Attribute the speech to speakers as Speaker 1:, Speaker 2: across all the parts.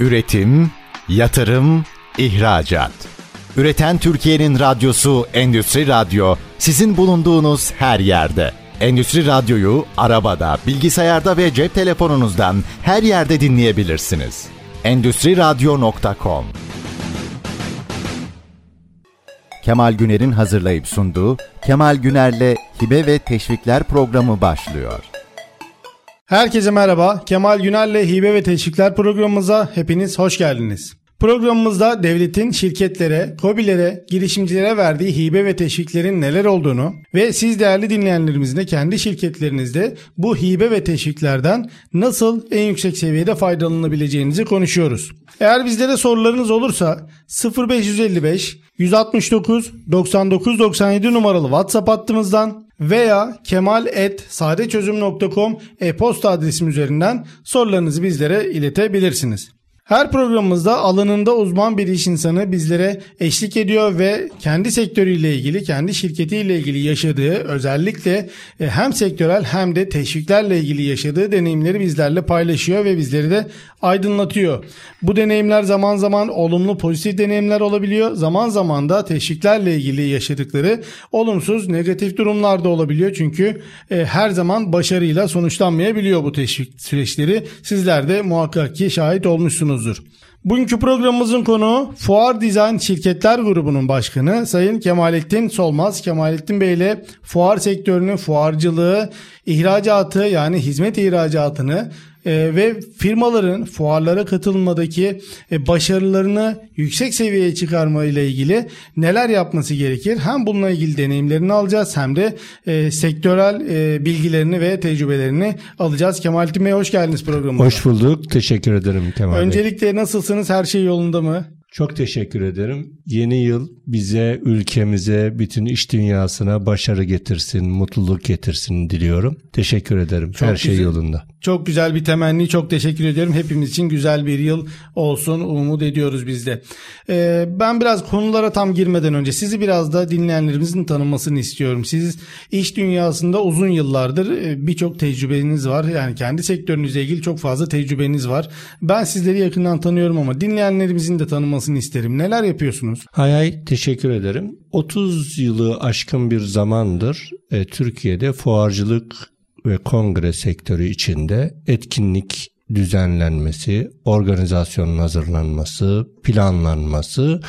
Speaker 1: Üretim, yatırım, ihracat. Üreten Türkiye'nin radyosu Endüstri Radyo sizin bulunduğunuz her yerde. Endüstri Radyo'yu arabada, bilgisayarda ve cep telefonunuzdan her yerde dinleyebilirsiniz. Endüstri Radyo.com Kemal Güner'in hazırlayıp sunduğu Kemal Güner'le Hibe ve Teşvikler programı başlıyor.
Speaker 2: Herkese merhaba. Kemal Güner'le Hibe ve Teşvikler programımıza hepiniz hoş geldiniz. Programımızda devletin şirketlere, kobilere, girişimcilere verdiği hibe ve teşviklerin neler olduğunu ve siz değerli dinleyenlerimizin de kendi şirketlerinizde bu hibe ve teşviklerden nasıl en yüksek seviyede faydalanabileceğinizi konuşuyoruz. Eğer bizlere sorularınız olursa 0555 169 99 97 numaralı WhatsApp hattımızdan veya kemal.sadeçözüm.com e-posta adresim üzerinden sorularınızı bizlere iletebilirsiniz. Her programımızda alanında uzman bir iş insanı bizlere eşlik ediyor ve kendi sektörüyle ilgili, kendi şirketiyle ilgili yaşadığı özellikle e, hem sektörel hem de teşviklerle ilgili yaşadığı deneyimleri bizlerle paylaşıyor ve bizleri de aydınlatıyor. Bu deneyimler zaman zaman olumlu pozitif deneyimler olabiliyor. Zaman zaman da teşviklerle ilgili yaşadıkları olumsuz negatif durumlar da olabiliyor. Çünkü e, her zaman başarıyla sonuçlanmayabiliyor bu teşvik süreçleri. Sizler de muhakkak ki şahit olmuşsunuzdur. Bugünkü programımızın konuğu Fuar Design Şirketler Grubu'nun başkanı Sayın Kemalettin Solmaz. Kemalettin Bey ile fuar sektörünü, fuarcılığı, ihracatı yani hizmet ihracatını e, ve firmaların fuarlara katılmadaki e, başarılarını yüksek seviyeye çıkarma ile ilgili neler yapması gerekir? Hem bununla ilgili deneyimlerini alacağız hem de e, sektörel e, bilgilerini ve tecrübelerini alacağız. Kemalettin Bey hoş geldiniz programımıza.
Speaker 3: Hoş bulduk. Teşekkür ederim Kemal Bey.
Speaker 2: Öncelikle nasılsınız? Her şey yolunda mı?
Speaker 3: Çok teşekkür ederim. Yeni yıl bize, ülkemize, bütün iş dünyasına başarı getirsin, mutluluk getirsin diliyorum. Teşekkür ederim.
Speaker 2: Çok
Speaker 3: Her şey
Speaker 2: güzel.
Speaker 3: yolunda.
Speaker 2: Çok güzel bir temenni. Çok teşekkür ediyorum. Hepimiz için güzel bir yıl olsun. Umut ediyoruz biz de. Ee, ben biraz konulara tam girmeden önce sizi biraz da dinleyenlerimizin tanımasını istiyorum. Siz iş dünyasında uzun yıllardır e, birçok tecrübeniz var. Yani kendi sektörünüzle ilgili çok fazla tecrübeniz var. Ben sizleri yakından tanıyorum ama dinleyenlerimizin de tanımasını isterim. Neler yapıyorsunuz?
Speaker 3: Hay hay teşekkür ederim. 30 yılı aşkın bir zamandır e, Türkiye'de fuarcılık ve kongre sektörü içinde etkinlik düzenlenmesi, organizasyonun hazırlanması, planlanması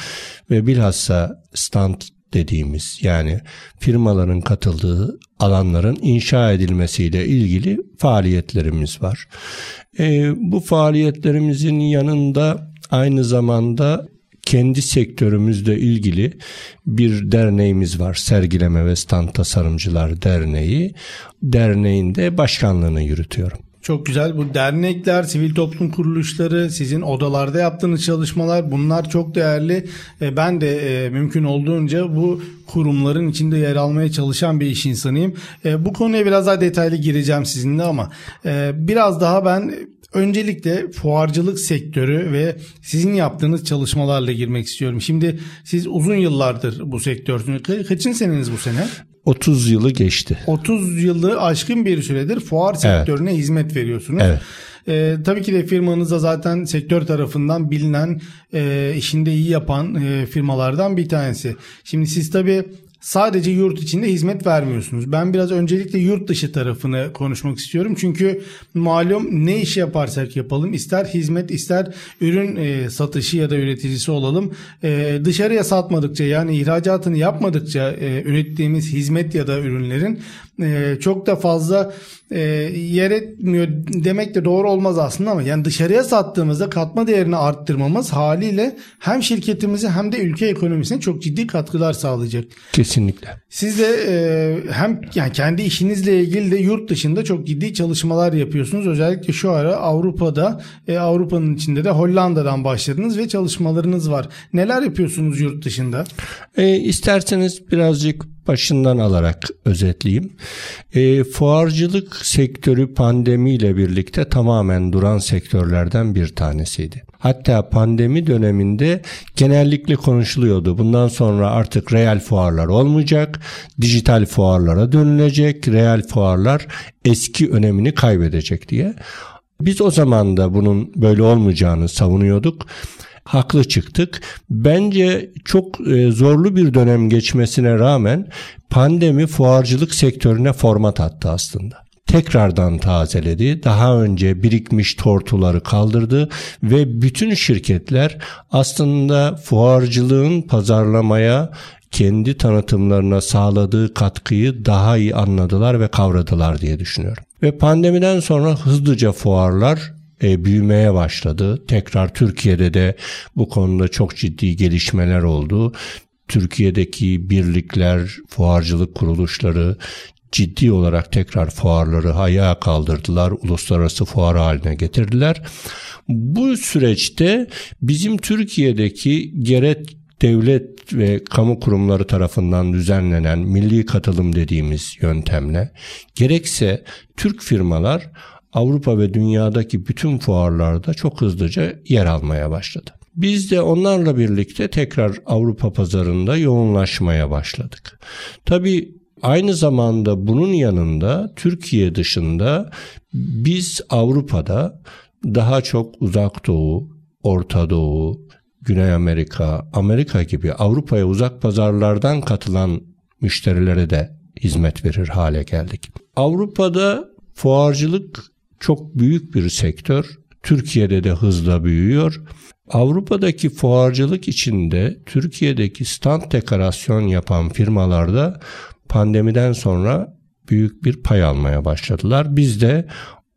Speaker 3: ve bilhassa stand dediğimiz yani firmaların katıldığı alanların inşa edilmesiyle ilgili faaliyetlerimiz var. E, bu faaliyetlerimizin yanında aynı zamanda kendi sektörümüzle ilgili bir derneğimiz var. Sergileme ve Stand Tasarımcılar Derneği. Derneğin de başkanlığını yürütüyorum.
Speaker 2: Çok güzel. Bu dernekler, sivil toplum kuruluşları, sizin odalarda yaptığınız çalışmalar bunlar çok değerli. E, Ben de e, mümkün olduğunca bu kurumların içinde yer almaya çalışan bir iş insanıyım. E, Bu konuya biraz daha detaylı gireceğim sizinle ama biraz daha ben öncelikle fuarcılık sektörü ve sizin yaptığınız çalışmalarla girmek istiyorum. Şimdi siz uzun yıllardır bu sektörsünüz. Ka- Kaçın seneniz bu sene?
Speaker 3: 30 yılı geçti.
Speaker 2: 30 yılı aşkın bir süredir fuar sektörüne hizmet veriyorsunuz.
Speaker 3: Evet.
Speaker 2: Ee, tabii ki de firmanız da zaten sektör tarafından bilinen, e, işinde iyi yapan e, firmalardan bir tanesi. Şimdi siz tabii sadece yurt içinde hizmet vermiyorsunuz. Ben biraz öncelikle yurt dışı tarafını konuşmak istiyorum. Çünkü malum ne iş yaparsak yapalım ister hizmet ister ürün e, satışı ya da üreticisi olalım. E, dışarıya satmadıkça yani ihracatını yapmadıkça e, ürettiğimiz hizmet ya da ürünlerin e, çok da fazla e, yer etmiyor demek de doğru olmaz aslında ama yani dışarıya sattığımızda katma değerini arttırmamız haliyle hem şirketimize hem de ülke ekonomisine çok ciddi katkılar sağlayacak.
Speaker 3: Kesinlikle.
Speaker 2: Siz de e, hem yani kendi işinizle ilgili de yurt dışında çok ciddi çalışmalar yapıyorsunuz. Özellikle şu ara Avrupa'da, e, Avrupa'nın içinde de Hollanda'dan başladınız ve çalışmalarınız var. Neler yapıyorsunuz yurt dışında?
Speaker 3: E, isterseniz birazcık başından alarak özetleyeyim. E, fuarcılık sektörü pandemiyle birlikte tamamen duran sektörlerden bir tanesiydi. Hatta pandemi döneminde genellikle konuşuluyordu. Bundan sonra artık reel fuarlar olmayacak, dijital fuarlara dönülecek, reel fuarlar eski önemini kaybedecek diye. Biz o zaman da bunun böyle olmayacağını savunuyorduk haklı çıktık. Bence çok e, zorlu bir dönem geçmesine rağmen pandemi fuarcılık sektörüne format attı aslında tekrardan tazeledi. Daha önce birikmiş tortuları kaldırdı ve bütün şirketler aslında fuarcılığın pazarlamaya kendi tanıtımlarına sağladığı katkıyı daha iyi anladılar ve kavradılar diye düşünüyorum. Ve pandemiden sonra hızlıca fuarlar e, büyümeye başladı. Tekrar Türkiye'de de bu konuda çok ciddi gelişmeler oldu. Türkiye'deki birlikler, fuarcılık kuruluşları ciddi olarak tekrar fuarları ayağa kaldırdılar, uluslararası fuar haline getirdiler. Bu süreçte bizim Türkiye'deki gerek devlet ve kamu kurumları tarafından düzenlenen milli katılım dediğimiz yöntemle gerekse Türk firmalar Avrupa ve dünyadaki bütün fuarlarda çok hızlıca yer almaya başladı. Biz de onlarla birlikte tekrar Avrupa pazarında yoğunlaşmaya başladık. Tabii aynı zamanda bunun yanında Türkiye dışında biz Avrupa'da daha çok Uzak Doğu, Orta Doğu, Güney Amerika, Amerika gibi Avrupa'ya uzak pazarlardan katılan müşterilere de hizmet verir hale geldik. Avrupa'da fuarcılık çok büyük bir sektör. Türkiye'de de hızla büyüyor. Avrupa'daki fuarcılık içinde Türkiye'deki stand dekorasyon yapan firmalarda pandemiden sonra büyük bir pay almaya başladılar. Biz de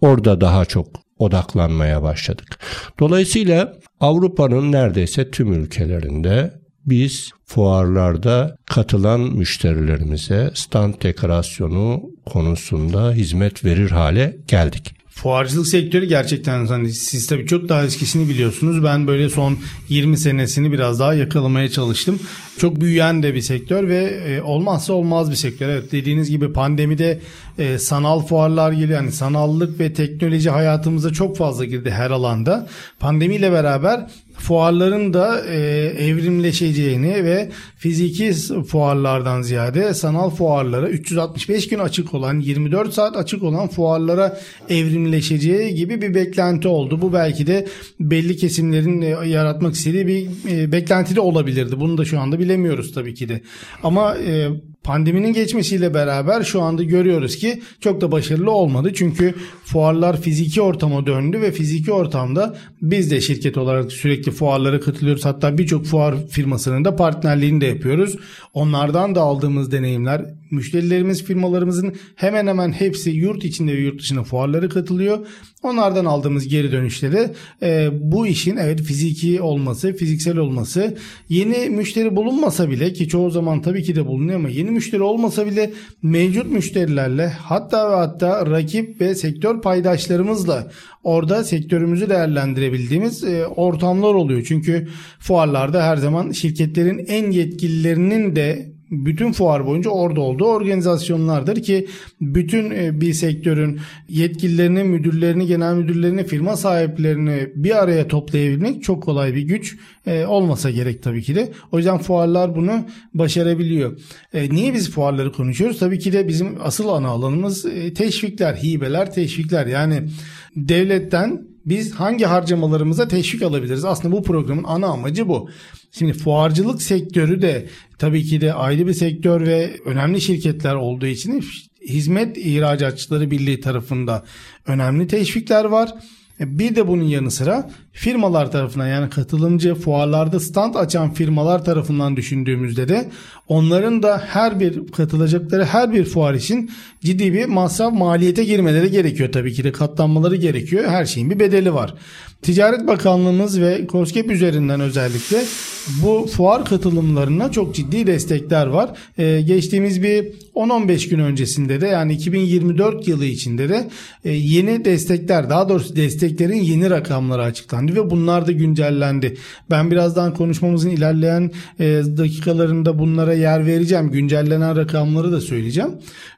Speaker 3: orada daha çok odaklanmaya başladık. Dolayısıyla Avrupa'nın neredeyse tüm ülkelerinde biz fuarlarda katılan müşterilerimize stand dekorasyonu konusunda hizmet verir hale geldik.
Speaker 2: Fuarcılık sektörü gerçekten hani siz tabii çok daha eskisini biliyorsunuz. Ben böyle son 20 senesini biraz daha yakalamaya çalıştım. Çok büyüyen de bir sektör ve e, olmazsa olmaz bir sektör. Evet dediğiniz gibi pandemide e, sanal fuarlar geliyor. Yani sanallık ve teknoloji hayatımıza çok fazla girdi her alanda. Pandemiyle beraber fuarların da e, evrimleşeceğini ve fiziki fuarlardan ziyade sanal fuarlara 365 gün açık olan 24 saat açık olan fuarlara evrimleşeceği gibi bir beklenti oldu. Bu belki de belli kesimlerin e, yaratmak istediği bir e, beklenti de olabilirdi. Bunu da şu anda bilemiyoruz tabii ki de. Ama e, pandeminin geçmesiyle beraber şu anda görüyoruz ki çok da başarılı olmadı. Çünkü fuarlar fiziki ortama döndü ve fiziki ortamda biz de şirket olarak sürekli fuarlara katılıyoruz. Hatta birçok fuar firmasının da partnerliğini de yapıyoruz. Onlardan da aldığımız deneyimler müşterilerimiz firmalarımızın hemen hemen hepsi yurt içinde ve yurt dışında fuarlara katılıyor. Onlardan aldığımız geri dönüşleri e, bu işin evet fiziki olması, fiziksel olması, yeni müşteri bulunmasa bile ki çoğu zaman tabii ki de bulunuyor ama yeni müşteri olmasa bile mevcut müşterilerle hatta ve hatta rakip ve sektör paydaşlarımızla orada sektörümüzü değerlendirebildiğimiz e, ortamlar oluyor. Çünkü fuarlarda her zaman şirketlerin en yetkililerinin de bütün fuar boyunca orada olduğu organizasyonlardır ki bütün e, bir sektörün yetkililerini, müdürlerini, genel müdürlerini, firma sahiplerini bir araya toplayabilmek çok kolay bir güç e, olmasa gerek tabii ki de. O yüzden fuarlar bunu başarabiliyor. E, niye biz fuarları konuşuyoruz? Tabii ki de bizim asıl ana alanımız teşvikler, hibeler, teşvikler. Yani devletten biz hangi harcamalarımıza teşvik alabiliriz? Aslında bu programın ana amacı bu. Şimdi fuarcılık sektörü de tabii ki de ayrı bir sektör ve önemli şirketler olduğu için Hizmet İhracatçıları Birliği tarafında önemli teşvikler var. Bir de bunun yanı sıra firmalar tarafından yani katılımcı fuarlarda stand açan firmalar tarafından düşündüğümüzde de onların da her bir katılacakları her bir fuar için ciddi bir masraf maliyete girmeleri gerekiyor tabii ki de katlanmaları gerekiyor. Her şeyin bir bedeli var. Ticaret Bakanlığımız ve COSGAP üzerinden özellikle bu fuar katılımlarına çok ciddi destekler var. Ee, geçtiğimiz bir 10-15 gün öncesinde de yani 2024 yılı içinde de e, yeni destekler daha doğrusu desteklerin yeni rakamları açıklandı ve bunlar da güncellendi. Ben birazdan konuşmamızın ilerleyen e, dakikalarında bunlara yer vereceğim. Güncellenen rakamları da söyleyeceğim.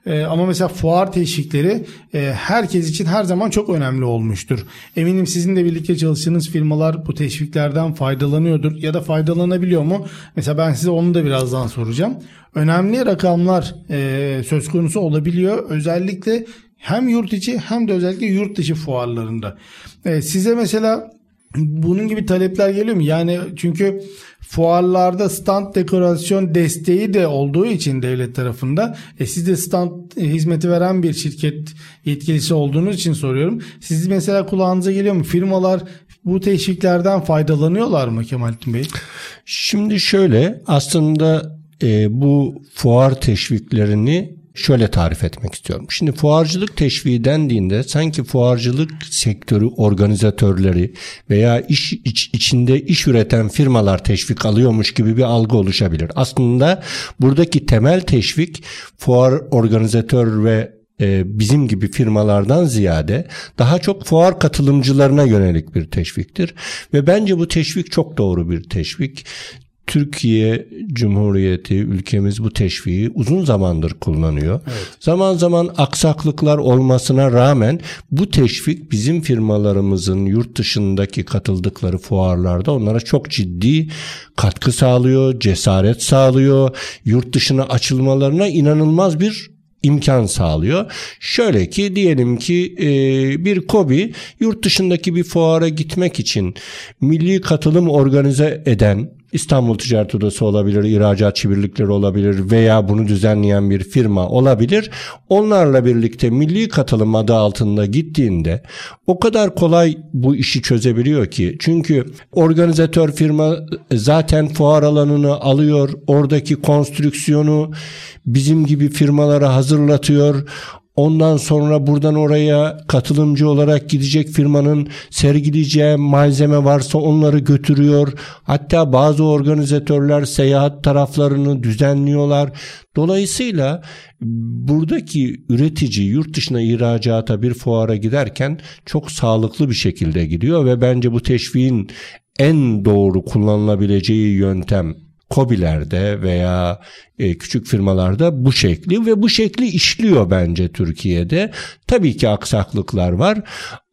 Speaker 2: E, ama mesela fuar teşvikleri e, herkes için her zaman çok önemli olmuştur. Eminim sizinle birlikte çalıştığınız firmalar bu teşviklerden faydalanıyordur ya da faydalanabiliyor mu? Mesela ben size onu da birazdan soracağım. Önemli rakamlar e, söz konusu olabiliyor. Özellikle Hem yurt içi hem de özellikle yurt dışı fuarlarında. E, size mesela bunun gibi talepler geliyor mu? Yani çünkü fuarlarda stand dekorasyon desteği de olduğu için devlet tarafında e siz de stand hizmeti veren bir şirket yetkilisi olduğunuz için soruyorum. Siz mesela kulağınıza geliyor mu? Firmalar bu teşviklerden faydalanıyorlar mı Kemalettin Bey?
Speaker 3: Şimdi şöyle aslında e, bu fuar teşviklerini şöyle tarif etmek istiyorum. Şimdi fuarcılık teşviği dendiğinde sanki fuarcılık sektörü organizatörleri veya iş iç, içinde iş üreten firmalar teşvik alıyormuş gibi bir algı oluşabilir. Aslında buradaki temel teşvik fuar organizatör ve e, bizim gibi firmalardan ziyade daha çok fuar katılımcılarına yönelik bir teşviktir. Ve bence bu teşvik çok doğru bir teşvik. Türkiye Cumhuriyeti ülkemiz bu teşviği uzun zamandır kullanıyor. Evet. Zaman zaman aksaklıklar olmasına rağmen bu teşvik bizim firmalarımızın yurt dışındaki katıldıkları fuarlarda onlara çok ciddi katkı sağlıyor, cesaret sağlıyor. Yurt dışına açılmalarına inanılmaz bir imkan sağlıyor. Şöyle ki diyelim ki e, bir kobi yurt dışındaki bir fuara gitmek için milli katılım organize eden İstanbul Ticaret Odası olabilir, ihracatçı birlikleri olabilir veya bunu düzenleyen bir firma olabilir. Onlarla birlikte milli katılım adı altında gittiğinde o kadar kolay bu işi çözebiliyor ki. Çünkü organizatör firma zaten fuar alanını alıyor, oradaki konstrüksiyonu bizim gibi firmalara hazırlatıyor. Ondan sonra buradan oraya katılımcı olarak gidecek firmanın sergileyeceği malzeme varsa onları götürüyor. Hatta bazı organizatörler seyahat taraflarını düzenliyorlar. Dolayısıyla buradaki üretici yurt dışına ihracata bir fuara giderken çok sağlıklı bir şekilde gidiyor ve bence bu teşviğin en doğru kullanılabileceği yöntem kobilerde veya e, küçük firmalarda bu şekli ve bu şekli işliyor bence Türkiye'de. Tabii ki aksaklıklar var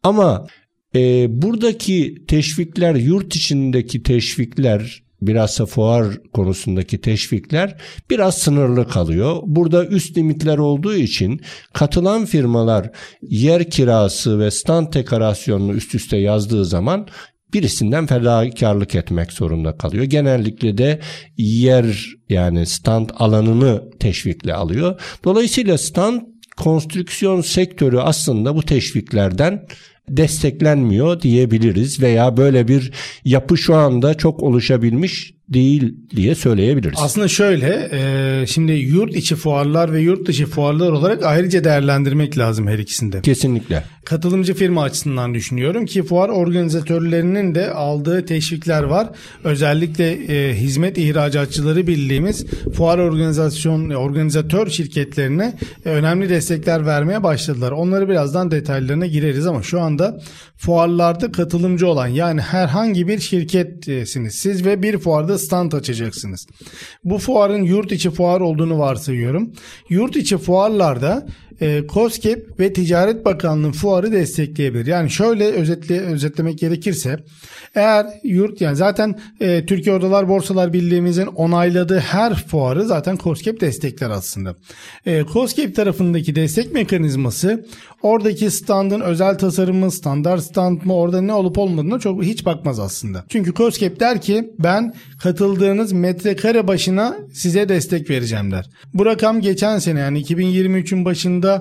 Speaker 3: ama e, buradaki teşvikler yurt içindeki teşvikler biraz da fuar konusundaki teşvikler biraz sınırlı kalıyor. Burada üst limitler olduğu için katılan firmalar yer kirası ve stand dekorasyonunu üst üste yazdığı zaman birisinden fedakarlık etmek zorunda kalıyor. Genellikle de yer yani stand alanını teşvikle alıyor. Dolayısıyla stand konstrüksiyon sektörü aslında bu teşviklerden desteklenmiyor diyebiliriz veya böyle bir yapı şu anda çok oluşabilmiş değil diye söyleyebiliriz.
Speaker 2: Aslında şöyle e, şimdi yurt içi fuarlar ve yurt dışı fuarlar olarak ayrıca değerlendirmek lazım her ikisinde.
Speaker 3: Kesinlikle.
Speaker 2: Katılımcı firma açısından düşünüyorum ki fuar organizatörlerinin de aldığı teşvikler var. Özellikle e, hizmet ihracatçıları bildiğimiz fuar organizasyon organizatör şirketlerine e, önemli destekler vermeye başladılar. Onları birazdan detaylarına gireriz ama şu anda fuarlarda katılımcı olan yani herhangi bir şirketsiniz siz ve bir fuarda stand açacaksınız. Bu fuarın yurt içi fuar olduğunu varsayıyorum. Yurt içi fuarlarda e, COSGAP ve Ticaret Bakanlığı fuarı destekleyebilir. Yani şöyle özetle özetlemek gerekirse eğer yurt yani zaten e, Türkiye Odalar Borsalar Birliğimizin onayladığı her fuarı zaten COSGAP destekler aslında. E, COSGAP tarafındaki destek mekanizması oradaki standın özel tasarımı, standart stand mı orada ne olup olmadığına çok hiç bakmaz aslında. Çünkü COSGAP der ki ben katıldığınız metrekare başına size destek vereceğim der. Bu rakam geçen sene yani 2023'ün başında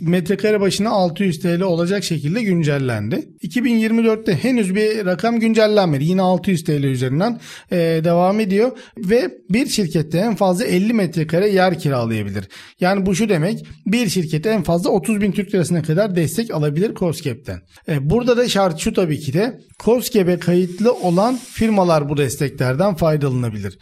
Speaker 2: metrekare başına 600 TL olacak şekilde güncellendi. 2024'te henüz bir rakam güncellenmedi. Yine 600 TL üzerinden e, devam ediyor ve bir şirkette en fazla 50 metrekare yer kiralayabilir. Yani bu şu demek bir şirkete en fazla 30 bin Türk lirasına kadar destek alabilir COSGAP'ten. E, burada da şart şu tabii ki de COSGAP'e kayıtlı olan firmalar bu desteklerden faydalanabilir.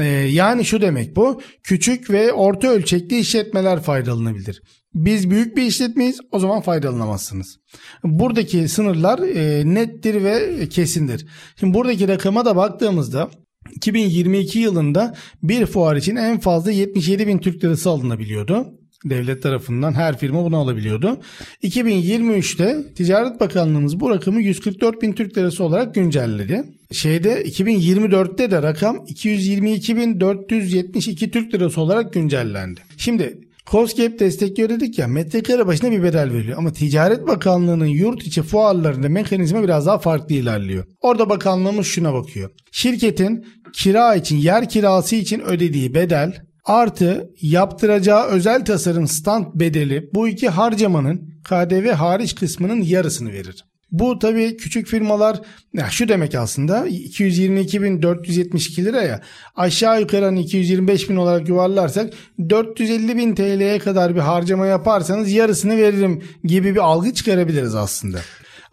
Speaker 2: E, yani şu demek bu küçük ve orta ölçekli işletmeler faydalanabilir. Biz büyük bir işletmeyiz o zaman faydalanamazsınız. Buradaki sınırlar e, nettir ve kesindir. Şimdi buradaki rakama da baktığımızda 2022 yılında bir fuar için en fazla 77 bin Türk lirası alınabiliyordu. Devlet tarafından her firma bunu alabiliyordu. 2023'te Ticaret Bakanlığımız bu rakamı 144 bin Türk lirası olarak güncelledi. Şeyde 2024'te de rakam 222.472 Türk lirası olarak güncellendi. Şimdi COSGAP destekliyor dedik ya metrekare başına bir bedel veriyor. Ama Ticaret Bakanlığı'nın yurt içi fuarlarında mekanizma biraz daha farklı ilerliyor. Orada bakanlığımız şuna bakıyor. Şirketin kira için yer kirası için ödediği bedel artı yaptıracağı özel tasarım stand bedeli bu iki harcamanın KDV hariç kısmının yarısını verir. Bu tabii küçük firmalar ya şu demek aslında 222.472 liraya aşağı yukarı hani 225 bin olarak yuvarlarsak 450 bin TL'ye kadar bir harcama yaparsanız yarısını veririm gibi bir algı çıkarabiliriz aslında.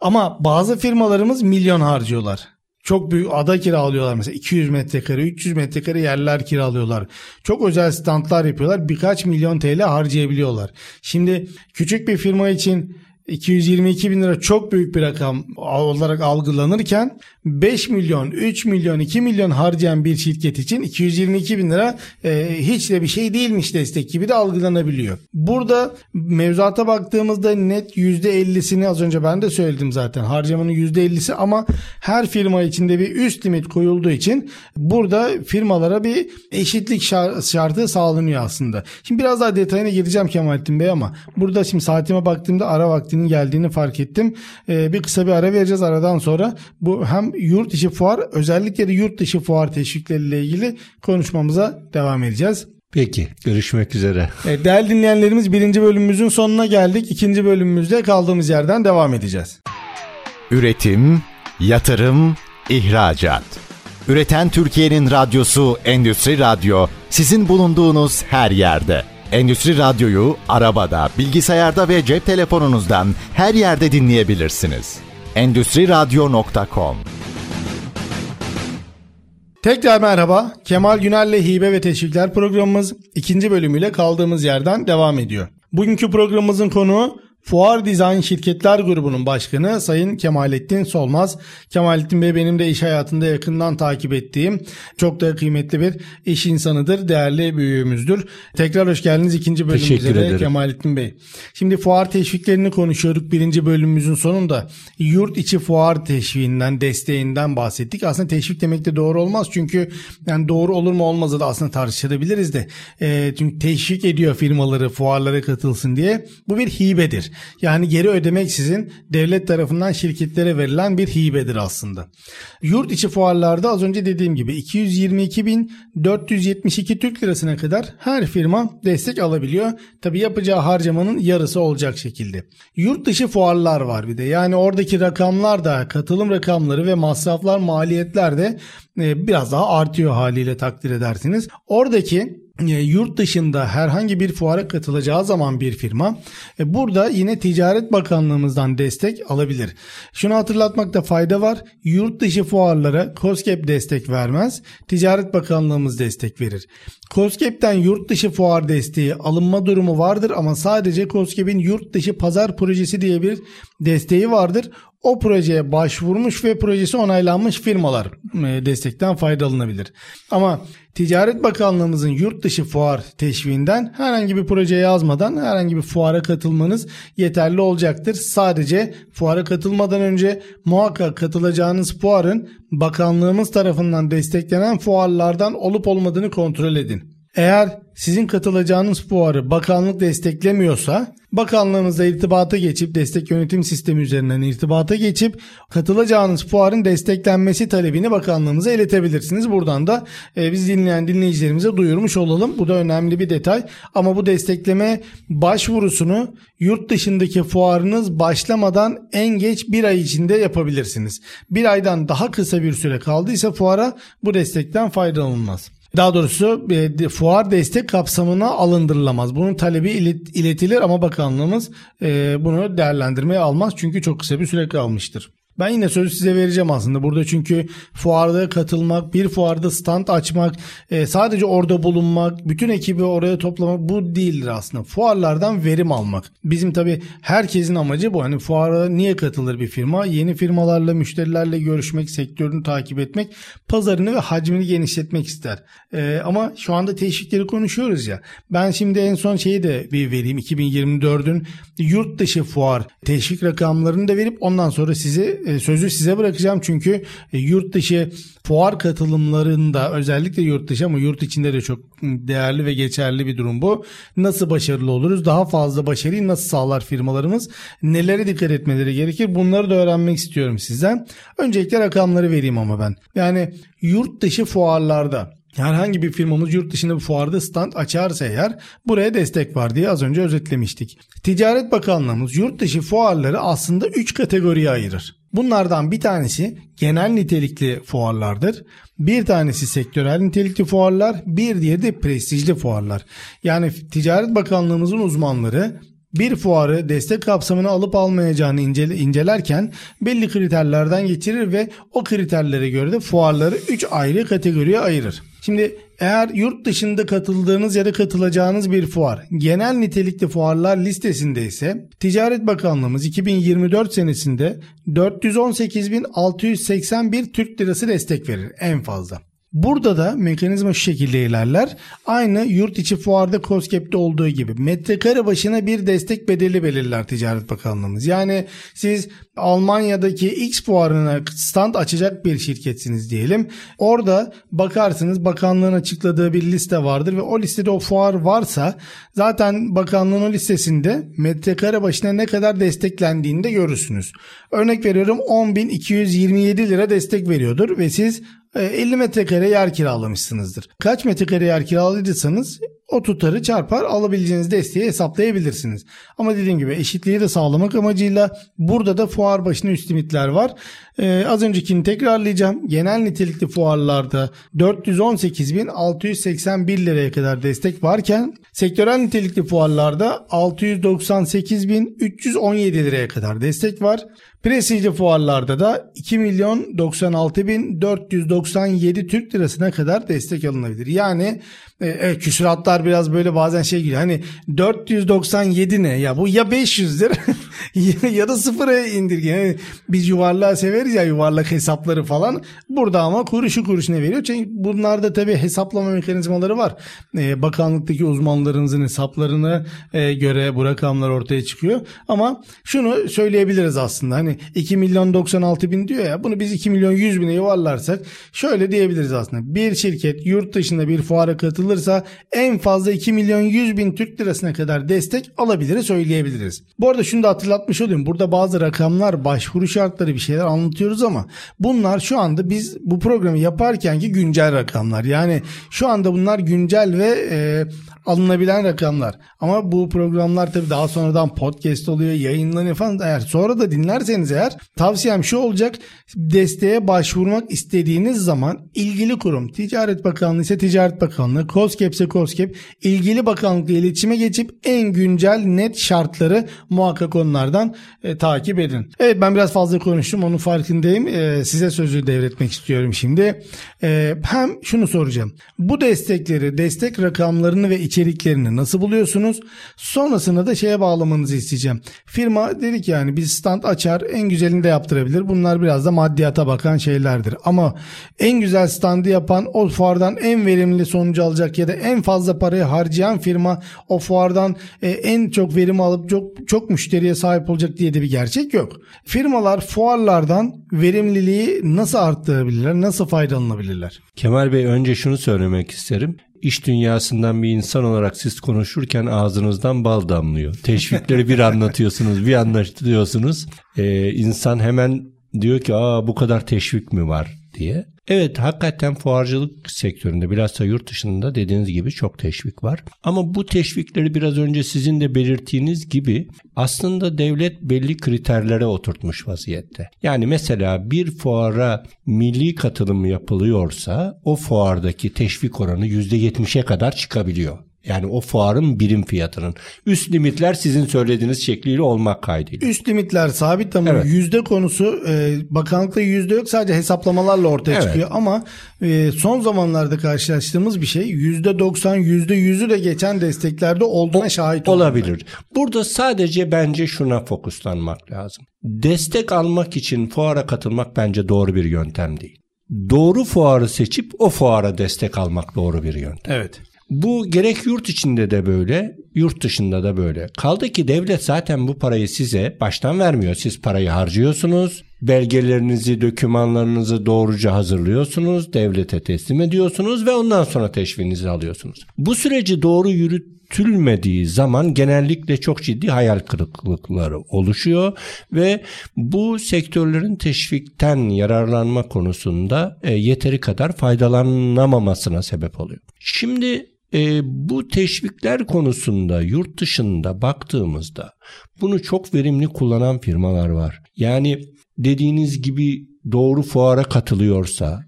Speaker 2: Ama bazı firmalarımız milyon harcıyorlar. Çok büyük ada kiralıyorlar mesela 200 metrekare 300 metrekare yerler kiralıyorlar. Çok özel standlar yapıyorlar birkaç milyon TL harcayabiliyorlar. Şimdi küçük bir firma için 222 bin lira çok büyük bir rakam olarak algılanırken 5 milyon, 3 milyon, 2 milyon harcayan bir şirket için 222 bin lira e, hiç de bir şey değilmiş destek gibi de algılanabiliyor. Burada mevzuata baktığımızda net %50'sini az önce ben de söyledim zaten harcamanın %50'si ama her firma içinde bir üst limit koyulduğu için burada firmalara bir eşitlik şartı sağlanıyor aslında. Şimdi biraz daha detayına gireceğim Kemalettin Bey ama burada şimdi saatime baktığımda ara vaktinin geldiğini fark ettim. Ee, bir kısa bir ara vereceğiz aradan sonra bu hem yurt içi fuar özellikle de yurt dışı fuar teşvikleriyle ilgili konuşmamıza devam edeceğiz.
Speaker 3: Peki görüşmek üzere.
Speaker 2: Evet, değerli dinleyenlerimiz birinci bölümümüzün sonuna geldik. İkinci bölümümüzde kaldığımız yerden devam edeceğiz.
Speaker 1: Üretim, yatırım, ihracat. Üreten Türkiye'nin radyosu Endüstri Radyo sizin bulunduğunuz her yerde. Endüstri Radyo'yu arabada, bilgisayarda ve cep telefonunuzdan her yerde dinleyebilirsiniz. Endüstri Radyo.com
Speaker 2: Tekrar merhaba. Kemal Günel'le Hibe ve Teşvikler programımız ikinci bölümüyle kaldığımız yerden devam ediyor. Bugünkü programımızın konuğu Fuar Dizayn Şirketler Grubu'nun başkanı Sayın Kemalettin Solmaz. Kemalettin Bey benim de iş hayatında yakından takip ettiğim çok da kıymetli bir iş insanıdır, değerli büyüğümüzdür. Tekrar hoş geldiniz ikinci bölümümüze de Kemalettin Bey. Şimdi fuar teşviklerini konuşuyorduk birinci bölümümüzün sonunda. Yurt içi fuar teşviğinden, desteğinden bahsettik. Aslında teşvik demek de doğru olmaz çünkü yani doğru olur mu olmazı da aslında tartışılabiliriz de. E, çünkü teşvik ediyor firmaları fuarlara katılsın diye. Bu bir hibedir. Yani geri ödemeksizin devlet tarafından şirketlere verilen bir hibedir aslında. Yurt içi fuarlarda az önce dediğim gibi 222.472 Türk lirasına kadar her firma destek alabiliyor. Tabi yapacağı harcamanın yarısı olacak şekilde. Yurt dışı fuarlar var bir de. Yani oradaki rakamlar da katılım rakamları ve masraflar maliyetler de biraz daha artıyor haliyle takdir edersiniz. Oradaki e, yurt dışında herhangi bir fuara katılacağı zaman bir firma e, burada yine Ticaret Bakanlığımızdan destek alabilir. Şunu hatırlatmakta fayda var. Yurt dışı fuarlara COSGAP destek vermez. Ticaret Bakanlığımız destek verir. COSGAP'ten yurt dışı fuar desteği alınma durumu vardır ama sadece COSGAP'in yurt dışı pazar projesi diye bir desteği vardır o projeye başvurmuş ve projesi onaylanmış firmalar e, destekten faydalanabilir. Ama Ticaret Bakanlığımızın yurt dışı fuar teşviğinden herhangi bir proje yazmadan herhangi bir fuara katılmanız yeterli olacaktır. Sadece fuara katılmadan önce muhakkak katılacağınız fuarın bakanlığımız tarafından desteklenen fuarlardan olup olmadığını kontrol edin. Eğer sizin katılacağınız fuarı bakanlık desteklemiyorsa bakanlığınızla irtibata geçip destek yönetim sistemi üzerinden irtibata geçip katılacağınız fuarın desteklenmesi talebini bakanlığımıza iletebilirsiniz. Buradan da e, biz dinleyen dinleyicilerimize duyurmuş olalım. Bu da önemli bir detay. Ama bu destekleme başvurusunu yurt dışındaki fuarınız başlamadan en geç bir ay içinde yapabilirsiniz. Bir aydan daha kısa bir süre kaldıysa fuara bu destekten faydalanılmaz. Daha doğrusu e, fuar destek kapsamına alındırılamaz. Bunun talebi ilet, iletilir ama bakanlığımız e, bunu değerlendirmeye almaz çünkü çok kısa bir süre kalmıştır. Ben yine sözü size vereceğim aslında burada çünkü fuarda katılmak, bir fuarda stand açmak, e, sadece orada bulunmak, bütün ekibi oraya toplamak bu değildir aslında. Fuarlardan verim almak. Bizim tabi herkesin amacı bu. Hani fuara niye katılır bir firma? Yeni firmalarla, müşterilerle görüşmek, sektörünü takip etmek, pazarını ve hacmini genişletmek ister. E, ama şu anda teşvikleri konuşuyoruz ya. Ben şimdi en son şeyi de bir vereyim. 2024'ün yurt dışı fuar teşvik rakamlarını da verip ondan sonra sizi e, sözü size bırakacağım çünkü e, yurt dışı fuar katılımlarında özellikle yurt dışı ama yurt içinde de çok değerli ve geçerli bir durum bu. Nasıl başarılı oluruz? Daha fazla başarıyı nasıl sağlar firmalarımız? Nelere dikkat etmeleri gerekir? Bunları da öğrenmek istiyorum sizden. Öncelikle rakamları vereyim ama ben. Yani yurt dışı fuarlarda herhangi bir firmamız yurt dışında bir fuarda stand açarsa eğer buraya destek var diye az önce özetlemiştik. Ticaret Bakanlığımız yurt dışı fuarları aslında 3 kategoriye ayırır. Bunlardan bir tanesi genel nitelikli fuarlardır. Bir tanesi sektörel nitelikli fuarlar, bir diğeri de prestijli fuarlar. Yani Ticaret Bakanlığımızın uzmanları bir fuarı destek kapsamına alıp almayacağını incele, incelerken belli kriterlerden geçirir ve o kriterlere göre de fuarları 3 ayrı kategoriye ayırır. Şimdi eğer yurt dışında katıldığınız ya da katılacağınız bir fuar genel nitelikli fuarlar listesinde ise Ticaret Bakanlığımız 2024 senesinde 418.681 Türk Lirası destek verir en fazla. Burada da mekanizma şu şekilde ilerler. Aynı yurt içi fuarda COSGAP'te olduğu gibi metrekare başına bir destek bedeli belirler Ticaret Bakanlığımız. Yani siz Almanya'daki X fuarına stand açacak bir şirketsiniz diyelim. Orada bakarsınız bakanlığın açıkladığı bir liste vardır ve o listede o fuar varsa zaten bakanlığın o listesinde metrekare başına ne kadar desteklendiğini de görürsünüz. Örnek veriyorum 10.227 lira destek veriyordur ve siz 50 e, metrekare yer kiralamışsınızdır. Kaç metrekare yer kiraladıysanız o tutarı çarpar alabileceğiniz desteği hesaplayabilirsiniz. Ama dediğim gibi eşitliği de sağlamak amacıyla burada da fuar başına üst limitler var. Ee, az öncekini tekrarlayacağım. Genel nitelikli fuarlarda 418.681 liraya kadar destek varken sektörel nitelikli fuarlarda 698.317 liraya kadar destek var. Prestijli fuarlarda da 2 milyon 96 bin 497 Türk lirasına kadar destek alınabilir. Yani e, küsuratlar biraz böyle bazen şey geliyor. Hani 497 ne ya bu ya 500'dür ya, da sıfıra indirgen. Yani biz yuvarlağı severiz ya yuvarlak hesapları falan. Burada ama kuruşu kuruşuna veriyor. Çünkü bunlarda tabii hesaplama mekanizmaları var. E, bakanlıktaki uzmanlarımızın hesaplarına e, göre bu rakamlar ortaya çıkıyor. Ama şunu söyleyebiliriz aslında. Hani 2 milyon 96 bin diyor ya bunu biz 2 milyon 100 bine yuvarlarsak şöyle diyebiliriz aslında. Bir şirket yurt dışında bir fuara katılır yapılırsa en fazla 2 milyon 100 bin Türk lirasına kadar destek alabiliriz söyleyebiliriz. Bu arada şunu da hatırlatmış olayım. Burada bazı rakamlar, başvuru şartları bir şeyler anlatıyoruz ama bunlar şu anda biz bu programı yaparkenki güncel rakamlar. Yani şu anda bunlar güncel ve e, alınabilen rakamlar. Ama bu programlar tabii daha sonradan podcast oluyor, yayınlanıyor falan. Eğer sonra da dinlerseniz eğer tavsiyem şu olacak. Desteğe başvurmak istediğiniz zaman ilgili kurum, Ticaret Bakanlığı ise Ticaret Bakanlığı, COSGAP ise COSGAP ilgili bakanlıkla iletişime geçip en güncel net şartları muhakkak onlardan e, takip edin. Evet ben biraz fazla konuştum onun farkındayım. E, size sözü devretmek istiyorum şimdi. E, hem şunu soracağım. Bu destekleri, destek rakamlarını ve içeriklerini nasıl buluyorsunuz? Sonrasında da şeye bağlamanızı isteyeceğim. Firma dedik yani biz stand açar en güzelini de yaptırabilir. Bunlar biraz da maddiyata bakan şeylerdir. Ama en güzel standı yapan o fuardan en verimli sonucu alacak da en fazla parayı harcayan firma o fuardan e, en çok verim alıp çok çok müşteriye sahip olacak diye de bir gerçek yok. Firmalar fuarlardan verimliliği nasıl arttırabilirler, nasıl faydalanabilirler?
Speaker 3: Kemal Bey önce şunu söylemek isterim iş dünyasından bir insan olarak siz konuşurken ağzınızdan bal damlıyor. Teşvikleri bir anlatıyorsunuz, bir anlatıyorsunuz. Ee, insan hemen diyor ki aa bu kadar teşvik mi var diye. Evet hakikaten fuarcılık sektöründe bilhassa yurt dışında dediğiniz gibi çok teşvik var. Ama bu teşvikleri biraz önce sizin de belirttiğiniz gibi aslında devlet belli kriterlere oturtmuş vaziyette. Yani mesela bir fuara milli katılım yapılıyorsa o fuardaki teşvik oranı %70'e kadar çıkabiliyor. Yani o fuarın birim fiyatının. Üst limitler sizin söylediğiniz şekliyle olmak kaydıyla.
Speaker 2: Üst limitler sabit ama evet. yüzde konusu e, bakanlıkta yüzde yok sadece hesaplamalarla ortaya evet. çıkıyor. Ama e, son zamanlarda karşılaştığımız bir şey yüzde doksan yüzde yüzü de geçen desteklerde olduğuna o, şahit
Speaker 3: olabilir. Olabilir. Burada sadece bence şuna fokuslanmak lazım. Destek almak için fuara katılmak bence doğru bir yöntem değil. Doğru fuarı seçip o fuara destek almak doğru bir yöntem.
Speaker 2: Evet.
Speaker 3: Bu gerek yurt içinde de böyle, Yurt dışında da böyle. Kaldı ki devlet zaten bu parayı size baştan vermiyor. Siz parayı harcıyorsunuz. Belgelerinizi, dokümanlarınızı doğruca hazırlıyorsunuz. Devlete teslim ediyorsunuz ve ondan sonra teşvinizi alıyorsunuz. Bu süreci doğru yürütülmediği zaman genellikle çok ciddi hayal kırıklıkları oluşuyor ve bu sektörlerin teşvikten yararlanma konusunda e, yeteri kadar faydalanamamasına sebep oluyor. Şimdi e, bu teşvikler konusunda yurt dışında baktığımızda bunu çok verimli kullanan firmalar var. Yani dediğiniz gibi doğru fuara katılıyorsa,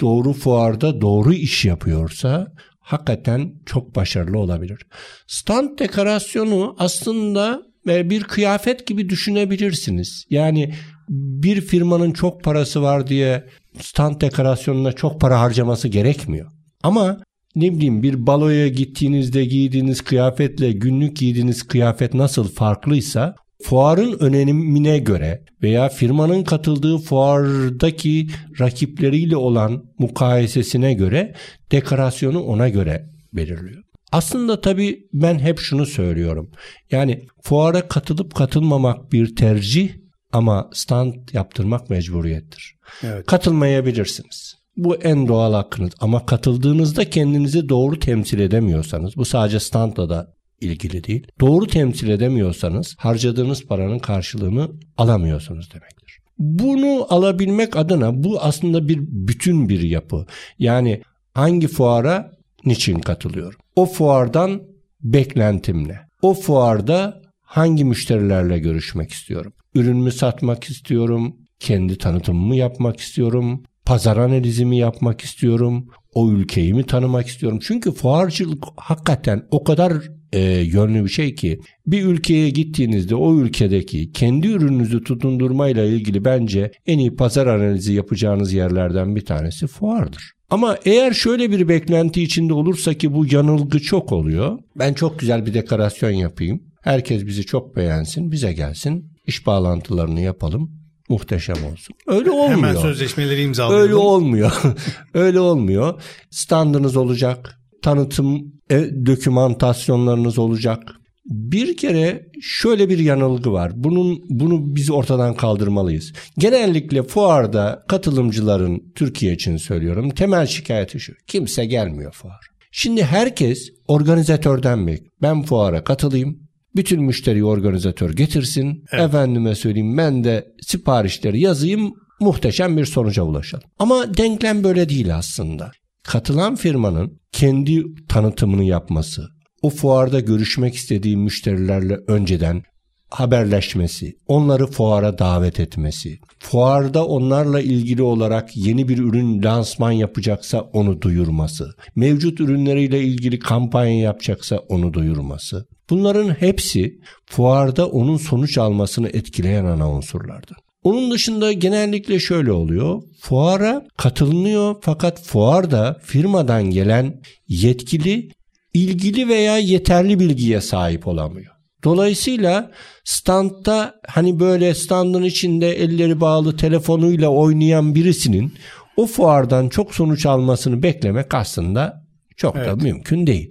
Speaker 3: doğru fuarda doğru iş yapıyorsa hakikaten çok başarılı olabilir. Stand dekorasyonu aslında e, bir kıyafet gibi düşünebilirsiniz. Yani bir firmanın çok parası var diye stand dekorasyonuna çok para harcaması gerekmiyor. Ama ne bileyim bir baloya gittiğinizde giydiğiniz kıyafetle günlük giydiğiniz kıyafet nasıl farklıysa fuarın önemine göre veya firmanın katıldığı fuardaki rakipleriyle olan mukayesesine göre dekorasyonu ona göre belirliyor. Aslında tabii ben hep şunu söylüyorum. Yani fuara katılıp katılmamak bir tercih ama stand yaptırmak mecburiyettir. Evet. Katılmayabilirsiniz. Bu en doğal hakkınız ama katıldığınızda kendinizi doğru temsil edemiyorsanız bu sadece standla da ilgili değil. Doğru temsil edemiyorsanız harcadığınız paranın karşılığını alamıyorsunuz demektir. Bunu alabilmek adına bu aslında bir bütün bir yapı. Yani hangi fuara niçin katılıyorum? O fuardan beklentim ne? O fuarda hangi müşterilerle görüşmek istiyorum? Ürünümü satmak istiyorum, kendi tanıtımımı yapmak istiyorum, pazar analizimi yapmak istiyorum, o ülkeyi mi tanımak istiyorum? Çünkü fuarcılık hakikaten o kadar e, yönlü bir şey ki bir ülkeye gittiğinizde o ülkedeki kendi ürününüzü tutundurmayla ilgili bence en iyi pazar analizi yapacağınız yerlerden bir tanesi fuardır. Ama eğer şöyle bir beklenti içinde olursa ki bu yanılgı çok oluyor. Ben çok güzel bir dekorasyon yapayım. Herkes bizi çok beğensin, bize gelsin. iş bağlantılarını yapalım muhteşem olsun. Öyle olmuyor.
Speaker 2: Hemen sözleşmeleri imzalayalım.
Speaker 3: Öyle olmuyor. Öyle olmuyor. Standınız olacak. Tanıtım e, dokümantasyonlarınız olacak. Bir kere şöyle bir yanılgı var. Bunun bunu biz ortadan kaldırmalıyız. Genellikle fuarda katılımcıların Türkiye için söylüyorum temel şikayeti şu. Kimse gelmiyor fuar. Şimdi herkes organizatörden bek. Ben fuara katılayım. Bütün müşteriyi organizatör getirsin. Evet. Efendime söyleyeyim ben de siparişleri yazayım. Muhteşem bir sonuca ulaşalım. Ama denklem böyle değil aslında. Katılan firmanın kendi tanıtımını yapması, o fuarda görüşmek istediği müşterilerle önceden haberleşmesi, onları fuara davet etmesi, fuarda onlarla ilgili olarak yeni bir ürün lansman yapacaksa onu duyurması, mevcut ürünleriyle ilgili kampanya yapacaksa onu duyurması. Bunların hepsi fuarda onun sonuç almasını etkileyen ana unsurlardır. Onun dışında genellikle şöyle oluyor. Fuara katılınıyor fakat fuarda firmadan gelen yetkili ilgili veya yeterli bilgiye sahip olamıyor. Dolayısıyla standta hani böyle standın içinde elleri bağlı telefonuyla oynayan birisinin o fuardan çok sonuç almasını beklemek aslında çok evet. da mümkün değil.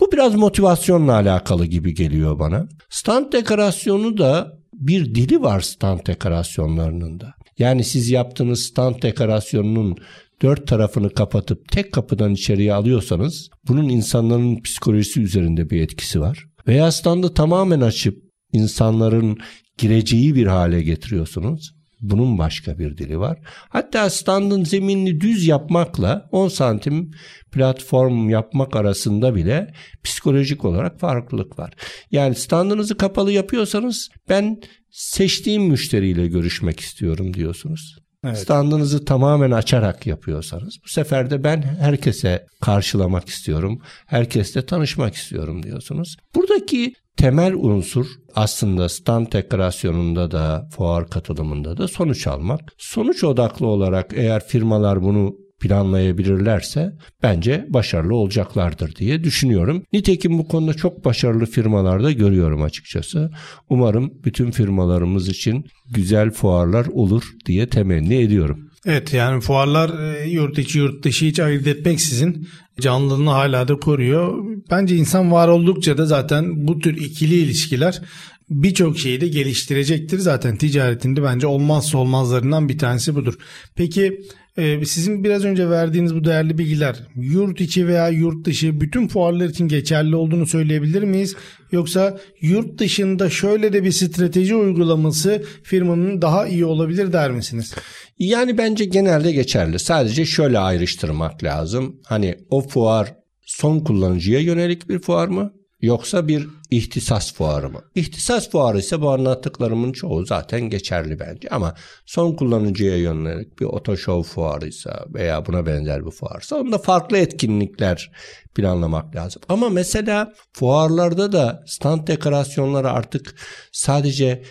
Speaker 3: Bu biraz motivasyonla alakalı gibi geliyor bana. Stand dekorasyonu da bir dili var stand dekorasyonlarının da. Yani siz yaptığınız stand dekorasyonunun dört tarafını kapatıp tek kapıdan içeriye alıyorsanız bunun insanların psikolojisi üzerinde bir etkisi var. Veya standı tamamen açıp insanların gireceği bir hale getiriyorsunuz. Bunun başka bir dili var. Hatta standın zeminini düz yapmakla 10 santim platform yapmak arasında bile psikolojik olarak farklılık var. Yani standınızı kapalı yapıyorsanız ben seçtiğim müşteriyle görüşmek istiyorum diyorsunuz. Evet. Standınızı tamamen açarak yapıyorsanız bu sefer de ben herkese karşılamak istiyorum. Herkesle tanışmak istiyorum diyorsunuz. Buradaki temel unsur aslında stand dekorasyonunda da fuar katılımında da sonuç almak. Sonuç odaklı olarak eğer firmalar bunu planlayabilirlerse bence başarılı olacaklardır diye düşünüyorum. Nitekim bu konuda çok başarılı firmalarda görüyorum açıkçası. Umarım bütün firmalarımız için güzel fuarlar olur diye temenni ediyorum.
Speaker 2: Evet yani fuarlar e, yurt içi yurt dışı hiç ayırt etmeksizin canlılığını hala da koruyor. Bence insan var oldukça da zaten bu tür ikili ilişkiler birçok şeyi de geliştirecektir. Zaten ticaretinde bence olmazsa olmazlarından bir tanesi budur. Peki e, sizin biraz önce verdiğiniz bu değerli bilgiler yurt içi veya yurt dışı bütün fuarlar için geçerli olduğunu söyleyebilir miyiz? Yoksa yurt dışında şöyle de bir strateji uygulaması firmanın daha iyi olabilir der misiniz?
Speaker 3: Yani bence genelde geçerli. Sadece şöyle ayrıştırmak lazım. Hani o fuar son kullanıcıya yönelik bir fuar mı? Yoksa bir ihtisas fuarı mı? İhtisas fuarı ise bu anlattıklarımın çoğu zaten geçerli bence. Ama son kullanıcıya yönelik bir otoshow fuarıysa veya buna benzer bir fuarsa onda farklı etkinlikler planlamak lazım. Ama mesela fuarlarda da stand dekorasyonları artık sadece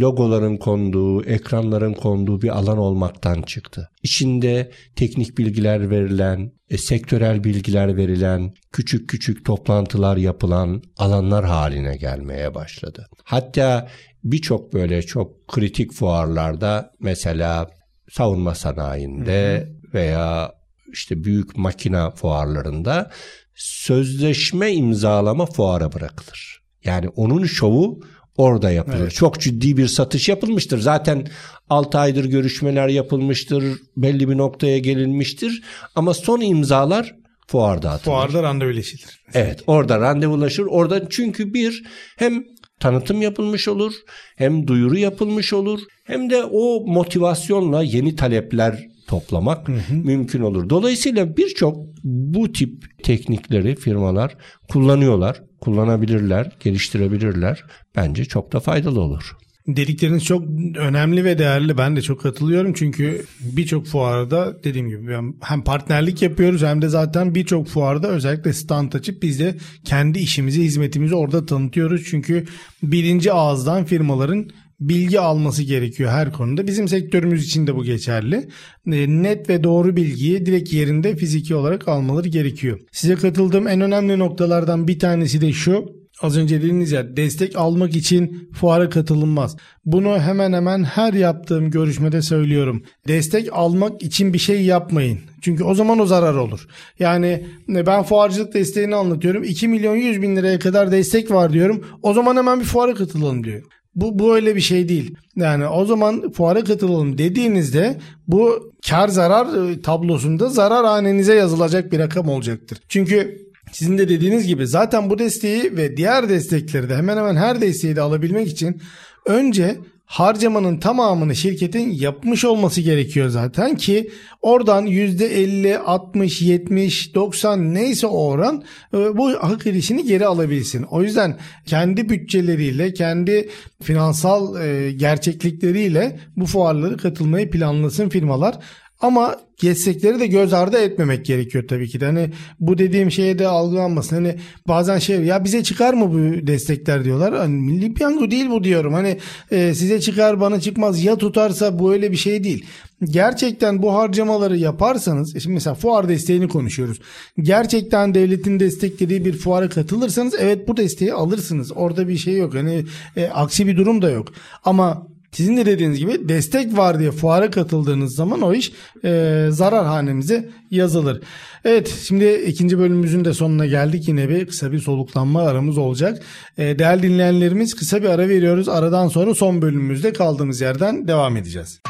Speaker 3: logoların konduğu, ekranların konduğu bir alan olmaktan çıktı. İçinde teknik bilgiler verilen, e, sektörel bilgiler verilen, küçük küçük toplantılar yapılan alanlar haline gelmeye başladı. Hatta birçok böyle çok kritik fuarlarda mesela savunma sanayinde hı hı. veya işte büyük makina fuarlarında sözleşme imzalama fuara bırakılır. Yani onun şovu orada yapılır. Evet. Çok ciddi bir satış yapılmıştır. Zaten 6 aydır görüşmeler yapılmıştır. Belli bir noktaya gelinmiştir. Ama son imzalar fuarda atılır.
Speaker 2: Fuarda randevuleşilir.
Speaker 3: Evet orada randevulaşır. Orada çünkü bir hem tanıtım yapılmış olur hem duyuru yapılmış olur hem de o motivasyonla yeni talepler toplamak hı hı. mümkün olur. Dolayısıyla birçok bu tip teknikleri firmalar kullanıyorlar, kullanabilirler, geliştirebilirler. Bence çok da faydalı olur.
Speaker 2: Dedikleriniz çok önemli ve değerli. Ben de çok katılıyorum. Çünkü birçok fuarda dediğim gibi hem partnerlik yapıyoruz hem de zaten birçok fuarda özellikle stand açıp biz de kendi işimizi, hizmetimizi orada tanıtıyoruz. Çünkü birinci ağızdan firmaların bilgi alması gerekiyor her konuda. Bizim sektörümüz için de bu geçerli. E, net ve doğru bilgiyi direkt yerinde fiziki olarak almaları gerekiyor. Size katıldığım en önemli noktalardan bir tanesi de şu. Az önce dediğiniz ya destek almak için fuara katılınmaz. Bunu hemen hemen her yaptığım görüşmede söylüyorum. Destek almak için bir şey yapmayın. Çünkü o zaman o zarar olur. Yani e, ben fuarcılık desteğini anlatıyorum. 2 milyon 100 bin liraya kadar destek var diyorum. O zaman hemen bir fuara katılalım diyor. Bu, bu öyle bir şey değil. Yani o zaman fuara katılalım dediğinizde bu kar zarar e, tablosunda zarar hanenize yazılacak bir rakam olacaktır. Çünkü sizin de dediğiniz gibi zaten bu desteği ve diğer destekleri de hemen hemen her desteği de alabilmek için önce harcamanın tamamını şirketin yapmış olması gerekiyor zaten ki oradan %50, 60, 70, 90 neyse o oran e, bu hak edişini geri alabilsin. O yüzden kendi bütçeleriyle, kendi finansal e, gerçeklikleriyle bu fuarları katılmayı planlasın firmalar. Ama destekleri de göz ardı etmemek gerekiyor tabii ki de. Hani bu dediğim şeye de algılanmasın. Hani bazen şey ya bize çıkar mı bu destekler diyorlar. Hani milli piyango değil bu diyorum. Hani e, size çıkar bana çıkmaz ya tutarsa bu öyle bir şey değil. Gerçekten bu harcamaları yaparsanız e, şimdi mesela fuar desteğini konuşuyoruz. Gerçekten devletin desteklediği bir fuara katılırsanız evet bu desteği alırsınız. Orada bir şey yok. Hani e, aksi bir durum da yok. Ama sizin de dediğiniz gibi destek var diye fuara katıldığınız zaman o iş e, zarar hanemize yazılır. Evet şimdi ikinci bölümümüzün de sonuna geldik. Yine bir kısa bir soluklanma aramız olacak. E, değerli dinleyenlerimiz kısa bir ara veriyoruz. Aradan sonra son bölümümüzde kaldığımız yerden devam edeceğiz.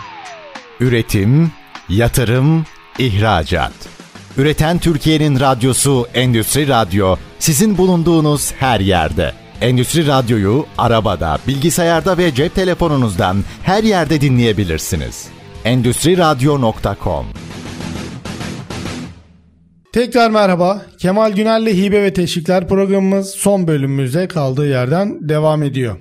Speaker 1: Üretim, yatırım, ihracat. Üreten Türkiye'nin radyosu Endüstri Radyo sizin bulunduğunuz her yerde. Endüstri Radyo'yu arabada, bilgisayarda ve cep telefonunuzdan her yerde dinleyebilirsiniz. Endüstri Radyo.com
Speaker 2: Tekrar merhaba. Kemal Güner'le Hibe ve Teşvikler programımız son bölümümüzde kaldığı yerden devam ediyor.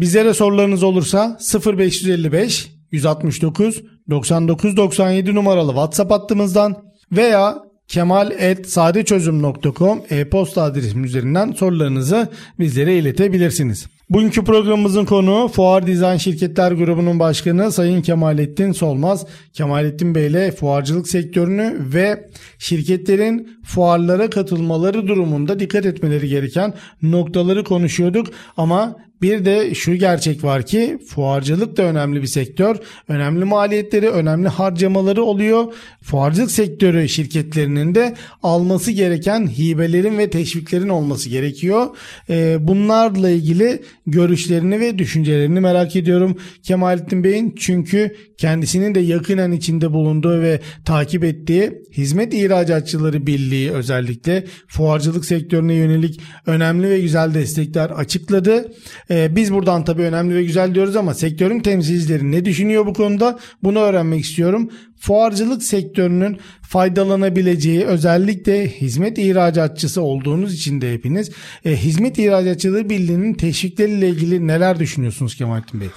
Speaker 2: Bizlere sorularınız olursa 0555 169 99 97 numaralı WhatsApp hattımızdan veya kemal.sadeçözüm.com e-posta adresim üzerinden sorularınızı bizlere iletebilirsiniz. Bugünkü programımızın konuğu Fuar Dizayn Şirketler Grubu'nun başkanı Sayın Kemalettin Solmaz. Kemalettin Bey ile fuarcılık sektörünü ve şirketlerin fuarlara katılmaları durumunda dikkat etmeleri gereken noktaları konuşuyorduk. Ama Bir de şu gerçek var ki fuarcılık da önemli bir sektör. Önemli maliyetleri, önemli harcamaları oluyor. Fuarcılık sektörü şirketlerinin de alması gereken hibelerin ve teşviklerin olması gerekiyor. Ee, bunlarla ilgili görüşlerini ve düşüncelerini merak ediyorum Kemalettin Bey'in. Çünkü kendisinin de yakinen içinde bulunduğu ve takip ettiği Hizmet İhracatçıları Birliği özellikle fuarcılık sektörüne yönelik önemli ve güzel destekler açıkladı. Ee, biz buradan tabii önemli ve güzel diyoruz ama sektörün temsilcileri ne düşünüyor bu konuda? Bunu öğrenmek istiyorum. Fuarcılık sektörünün faydalanabileceği özellikle hizmet ihracatçısı olduğunuz için de hepiniz e, Hizmet İhracatçıları Birliği'nin teşvikleriyle ilgili neler düşünüyorsunuz Kemalettin Bey?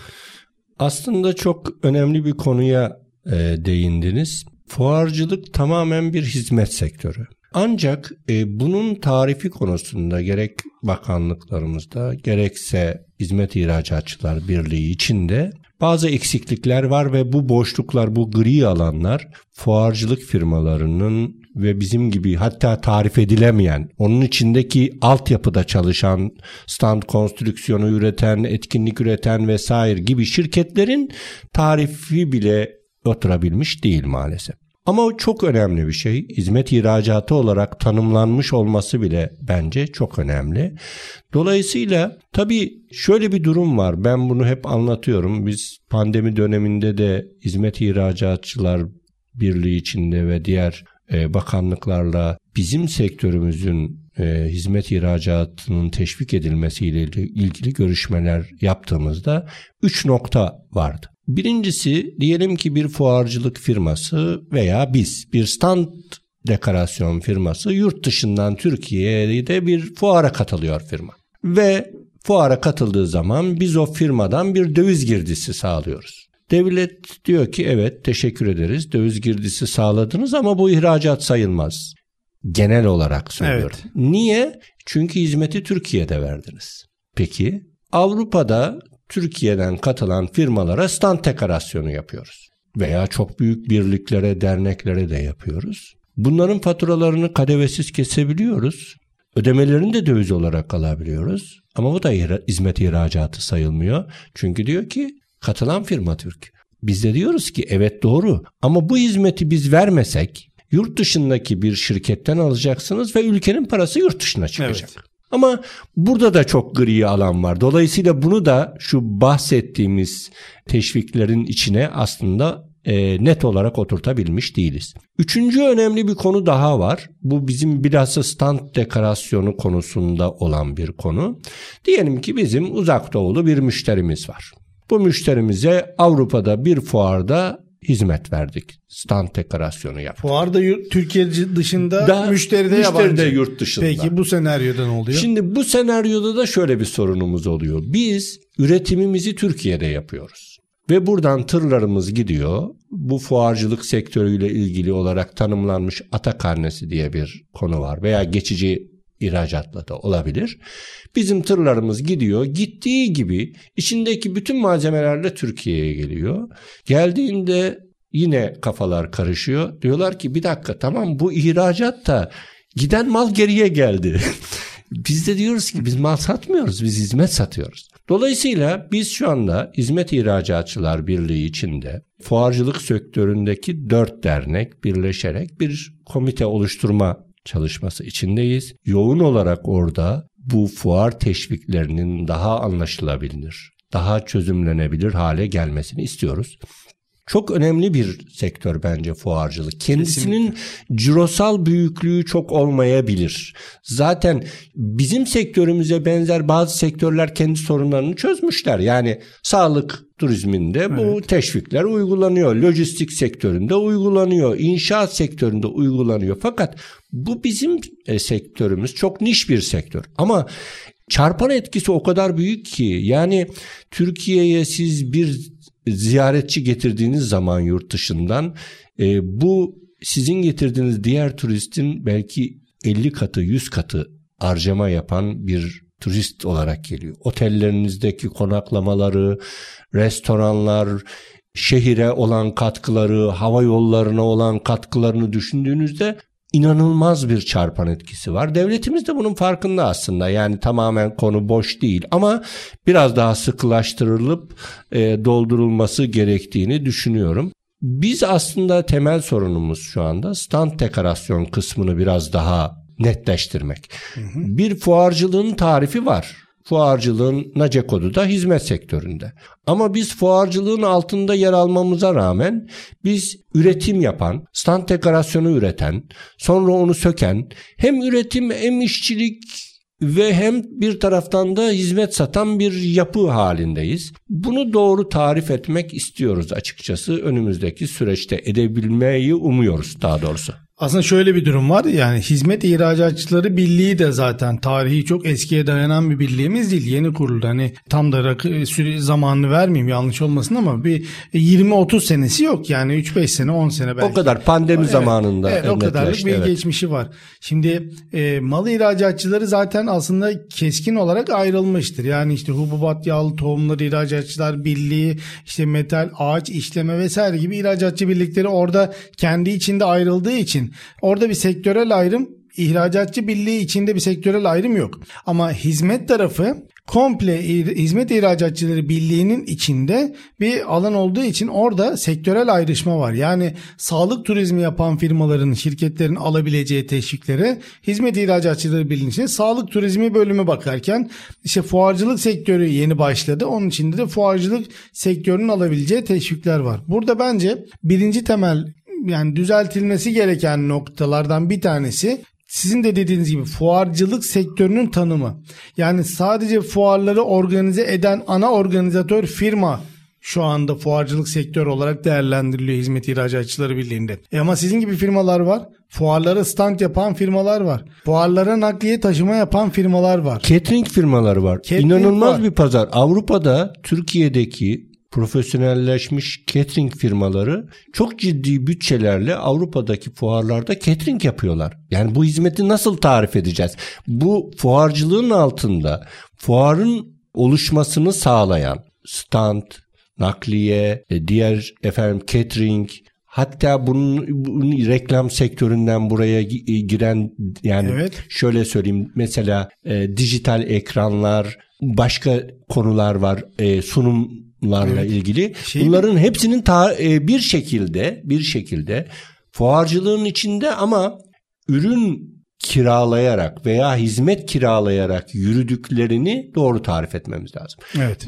Speaker 3: Aslında çok önemli bir konuya e, değindiniz. Fuarcılık tamamen bir hizmet sektörü. Ancak e, bunun tarifi konusunda gerek bakanlıklarımızda gerekse Hizmet İhracatçılar Birliği içinde bazı eksiklikler var ve bu boşluklar, bu gri alanlar fuarcılık firmalarının ve bizim gibi hatta tarif edilemeyen, onun içindeki altyapıda çalışan, stand konstrüksiyonu üreten, etkinlik üreten vesaire gibi şirketlerin tarifi bile oturabilmiş değil maalesef. Ama o çok önemli bir şey. Hizmet ihracatı olarak tanımlanmış olması bile bence çok önemli. Dolayısıyla tabii şöyle bir durum var. Ben bunu hep anlatıyorum. Biz pandemi döneminde de Hizmet İhracatçılar Birliği içinde ve diğer e, bakanlıklarla bizim sektörümüzün e, hizmet ihracatının teşvik edilmesiyle ilgili görüşmeler yaptığımızda 3 nokta vardı. Birincisi diyelim ki bir fuarcılık firması veya biz bir stand dekorasyon firması yurt dışından Türkiye'de bir fuara katılıyor firma. Ve fuara katıldığı zaman biz o firmadan bir döviz girdisi sağlıyoruz. Devlet diyor ki evet teşekkür ederiz döviz girdisi sağladınız ama bu ihracat sayılmaz. Genel olarak söylüyorum. Evet. Niye? Çünkü hizmeti Türkiye'de verdiniz. Peki Avrupa'da Türkiye'den katılan firmalara stand dekorasyonu yapıyoruz. Veya çok büyük birliklere, derneklere de yapıyoruz. Bunların faturalarını kadevesiz kesebiliyoruz. Ödemelerini de döviz olarak alabiliyoruz. Ama bu da hizmet ihracatı sayılmıyor. Çünkü diyor ki katılan firma Türk. Biz de diyoruz ki evet doğru ama bu hizmeti biz vermesek yurt dışındaki bir şirketten alacaksınız ve ülkenin parası yurt dışına çıkacak. Evet. Ama burada da çok gri alan var. Dolayısıyla bunu da şu bahsettiğimiz teşviklerin içine aslında e, net olarak oturtabilmiş değiliz. Üçüncü önemli bir konu daha var. Bu bizim bilhassa stand dekorasyonu konusunda olan bir konu. Diyelim ki bizim uzak doğulu bir müşterimiz var. Bu müşterimize Avrupa'da bir fuarda hizmet verdik. Stand dekorasyonu yaptık.
Speaker 2: Fuarda Türkiye dışında da, müşteri de yabancı. Müşteri
Speaker 3: de yurt dışında.
Speaker 2: Peki bu senaryoda ne oluyor?
Speaker 3: Şimdi bu senaryoda da şöyle bir sorunumuz oluyor. Biz üretimimizi Türkiye'de yapıyoruz. Ve buradan tırlarımız gidiyor. Bu fuarcılık sektörüyle ilgili olarak tanımlanmış ata karnesi diye bir konu var. Veya geçici ihracatla da olabilir. Bizim tırlarımız gidiyor. Gittiği gibi içindeki bütün malzemelerle Türkiye'ye geliyor. Geldiğinde yine kafalar karışıyor. Diyorlar ki bir dakika tamam bu ihracat da giden mal geriye geldi. biz de diyoruz ki biz mal satmıyoruz biz hizmet satıyoruz. Dolayısıyla biz şu anda Hizmet İhracatçılar Birliği içinde fuarcılık sektöründeki dört dernek birleşerek bir komite oluşturma çalışması içindeyiz. Yoğun olarak orada bu fuar teşviklerinin daha anlaşılabilir, daha çözümlenebilir hale gelmesini istiyoruz. Çok önemli bir sektör bence fuarcılık. Kendisinin Kesinlikle. cirosal büyüklüğü çok olmayabilir. Zaten bizim sektörümüze benzer bazı sektörler kendi sorunlarını çözmüşler. Yani sağlık turizminde evet. bu teşvikler uygulanıyor. Lojistik sektöründe uygulanıyor. İnşaat sektöründe uygulanıyor. Fakat bu bizim e, sektörümüz çok niş bir sektör. Ama çarpan etkisi o kadar büyük ki yani Türkiye'ye siz bir ziyaretçi getirdiğiniz zaman yurt dışından e, bu sizin getirdiğiniz diğer turistin belki 50 katı 100 katı harcama yapan bir turist olarak geliyor. Otellerinizdeki konaklamaları, restoranlar, şehire olan katkıları, hava yollarına olan katkılarını düşündüğünüzde inanılmaz bir çarpan etkisi var. Devletimiz de bunun farkında aslında. Yani tamamen konu boş değil ama biraz daha sıkılaştırılıp e, doldurulması gerektiğini düşünüyorum. Biz aslında temel sorunumuz şu anda stand dekorasyon kısmını biraz daha netleştirmek. Hı hı. Bir fuarcılığın tarifi var. Fuarcılığın NACE kodu da hizmet sektöründe. Ama biz fuarcılığın altında yer almamıza rağmen biz üretim yapan, stand dekorasyonu üreten, sonra onu söken, hem üretim hem işçilik ve hem bir taraftan da hizmet satan bir yapı halindeyiz. Bunu doğru tarif etmek istiyoruz açıkçası. Önümüzdeki süreçte edebilmeyi umuyoruz daha doğrusu.
Speaker 2: Aslında şöyle bir durum var yani hizmet ihracatçıları birliği de zaten tarihi çok eskiye dayanan bir birliğimiz değil. Yeni kuruldu hani tam da süre zamanını vermeyeyim yanlış olmasın ama bir 20-30 senesi yok yani 3-5 sene 10 sene belki.
Speaker 3: O kadar pandemi evet, zamanında.
Speaker 2: Evet o kadarlık bir evet. geçmişi var. Şimdi e, mal ihracatçıları zaten aslında keskin olarak ayrılmıştır. Yani işte hububat yağlı tohumları ihracatçılar birliği işte metal ağaç işleme vesaire gibi ihracatçı birlikleri orada kendi içinde ayrıldığı için orada bir sektörel ayrım ihracatçı birliği içinde bir sektörel ayrım yok. Ama hizmet tarafı komple hizmet ihracatçıları birliğinin içinde bir alan olduğu için orada sektörel ayrışma var. Yani sağlık turizmi yapan firmaların, şirketlerin alabileceği teşviklere hizmet ihracatçıları birliğinin içinde sağlık turizmi bölümü bakarken işte fuarcılık sektörü yeni başladı. Onun içinde de fuarcılık sektörünün alabileceği teşvikler var. Burada bence birinci temel yani düzeltilmesi gereken noktalardan bir tanesi sizin de dediğiniz gibi fuarcılık sektörünün tanımı. Yani sadece fuarları organize eden ana organizatör firma şu anda fuarcılık sektörü olarak değerlendiriliyor Hizmet İhracatçıları Birliği'nde. E ama sizin gibi firmalar var. Fuarlara stand yapan firmalar var. Fuarlara nakliye taşıma yapan firmalar var.
Speaker 3: Catering firmaları var. Catering İnanılmaz var. bir pazar. Avrupa'da Türkiye'deki profesyonelleşmiş catering firmaları çok ciddi bütçelerle Avrupa'daki fuarlarda catering yapıyorlar. Yani bu hizmeti nasıl tarif edeceğiz? Bu fuarcılığın altında fuarın oluşmasını sağlayan stand, nakliye, e, diğer efendim catering, Hatta bunun, bunun reklam sektöründen buraya e, giren yani evet. şöyle söyleyeyim mesela e, dijital ekranlar başka konular var e, sunum larla evet. ilgili. Şey Bunların mi? hepsinin ta, e, bir şekilde bir şekilde fuarcılığın içinde ama ürün kiralayarak veya hizmet kiralayarak yürüdüklerini doğru tarif etmemiz lazım.
Speaker 2: Evet.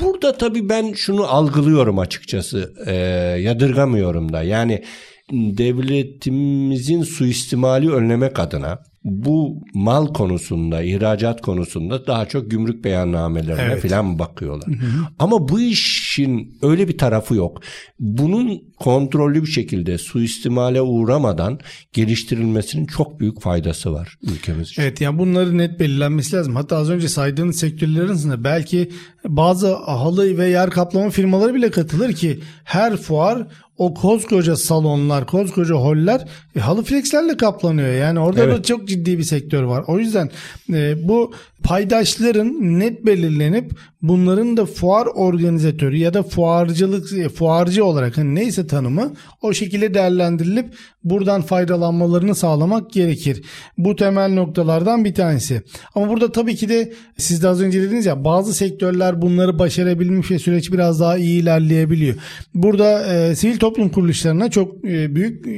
Speaker 3: Burada tabii ben şunu algılıyorum açıkçası. E, yadırgamıyorum da. Yani devletimizin suistimali önlemek adına bu mal konusunda, ihracat konusunda daha çok gümrük beyannamelerine evet. falan bakıyorlar. Hı hı. Ama bu işin öyle bir tarafı yok. Bunun kontrollü bir şekilde suistimale uğramadan geliştirilmesinin çok büyük faydası var ülkemiz için.
Speaker 2: Evet yani bunları net belirlenmesi lazım. Hatta az önce saydığınız sektörlerin arasında belki bazı halı ve yer kaplama firmaları bile katılır ki her fuar o koskoca salonlar, koskoca holler e, halı flexlerle kaplanıyor. Yani orada evet. da çok ciddi bir sektör var. O yüzden e, bu paydaşların net belirlenip bunların da fuar organizatörü ya da fuarcılık e, fuarcı olarak hani neyse tanımı o şekilde değerlendirilip buradan faydalanmalarını sağlamak gerekir. Bu temel noktalardan bir tanesi. Ama burada tabii ki de siz de az önce dediniz ya bazı sektörler bunları başarabilmiş ve süreç biraz daha iyi ilerleyebiliyor. Burada e, sivil toplum kuruluşlarına çok e, büyük e,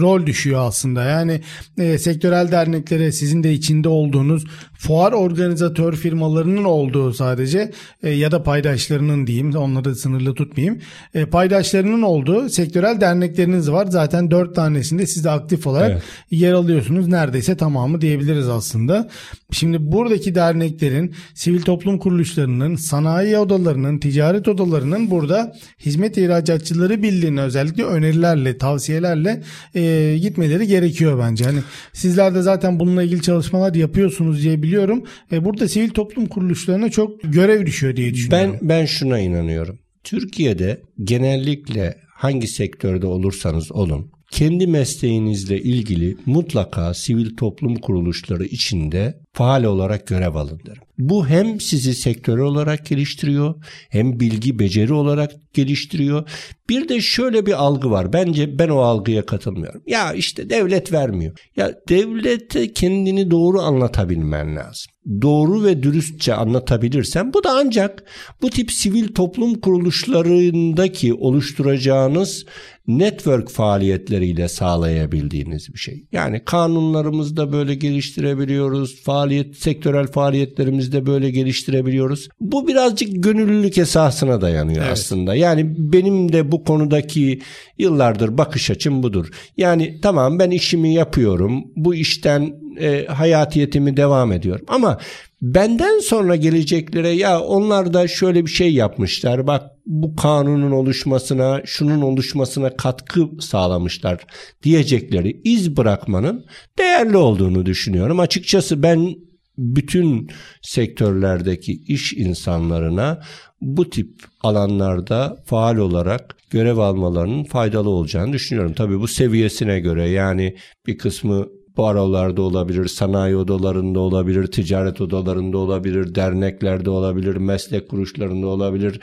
Speaker 2: rol düşüyor aslında. Yani e, sektörel derneklere sizin de içinde olduğunuz fuar organizatör firmalarının olduğu sadece e, ya da paydaşlarının diyeyim onları sınırlı tutmayayım. E, paydaşlarının olduğu sektörel dernekleriniz var. Zaten dört tanesinde siz de aktif olarak evet. yer alıyorsunuz. Neredeyse tamamı diyebiliriz aslında. Şimdi buradaki derneklerin, sivil toplum kuruluşlarının, sanayi odalarının, ticaret odalarının burada hizmet ihracatçıları birliğine özellikle önerilerle, tavsiyelerle e, gitmeleri gerekiyor bence. Hani sizler de zaten bununla ilgili çalışmalar yapıyorsunuz diye biliyorum. E, burada sivil toplum kuruluşlarına çok görev düşüyor diye düşünüyorum.
Speaker 3: Ben ben şuna inanıyorum. Türkiye'de genellikle hangi sektörde olursanız olun kendi mesleğinizle ilgili mutlaka sivil toplum kuruluşları içinde faal olarak görev alın derim. Bu hem sizi sektör olarak geliştiriyor hem bilgi beceri olarak geliştiriyor. Bir de şöyle bir algı var. Bence ben o algıya katılmıyorum. Ya işte devlet vermiyor. Ya devlete kendini doğru anlatabilmen lazım. Doğru ve dürüstçe anlatabilirsen bu da ancak bu tip sivil toplum kuruluşlarındaki oluşturacağınız network faaliyetleriyle sağlayabildiğiniz bir şey. Yani kanunlarımızda böyle geliştirebiliyoruz. Faaliyet, sektörel faaliyetlerimizde böyle geliştirebiliyoruz. Bu birazcık gönüllülük esasına dayanıyor evet. aslında. Yani benim de bu konudaki yıllardır bakış açım budur. Yani tamam ben işimi yapıyorum. Bu işten e, hayatiyetimi devam ediyorum. Ama benden sonra geleceklere ya onlar da şöyle bir şey yapmışlar. Bak bu kanunun oluşmasına, şunun oluşmasına katkı sağlamışlar diyecekleri iz bırakmanın değerli olduğunu düşünüyorum. Açıkçası ben bütün sektörlerdeki iş insanlarına bu tip alanlarda faal olarak görev almalarının faydalı olacağını düşünüyorum. Tabii bu seviyesine göre yani bir kısmı barolarda olabilir, sanayi odalarında olabilir, ticaret odalarında olabilir, derneklerde olabilir, meslek kuruluşlarında olabilir.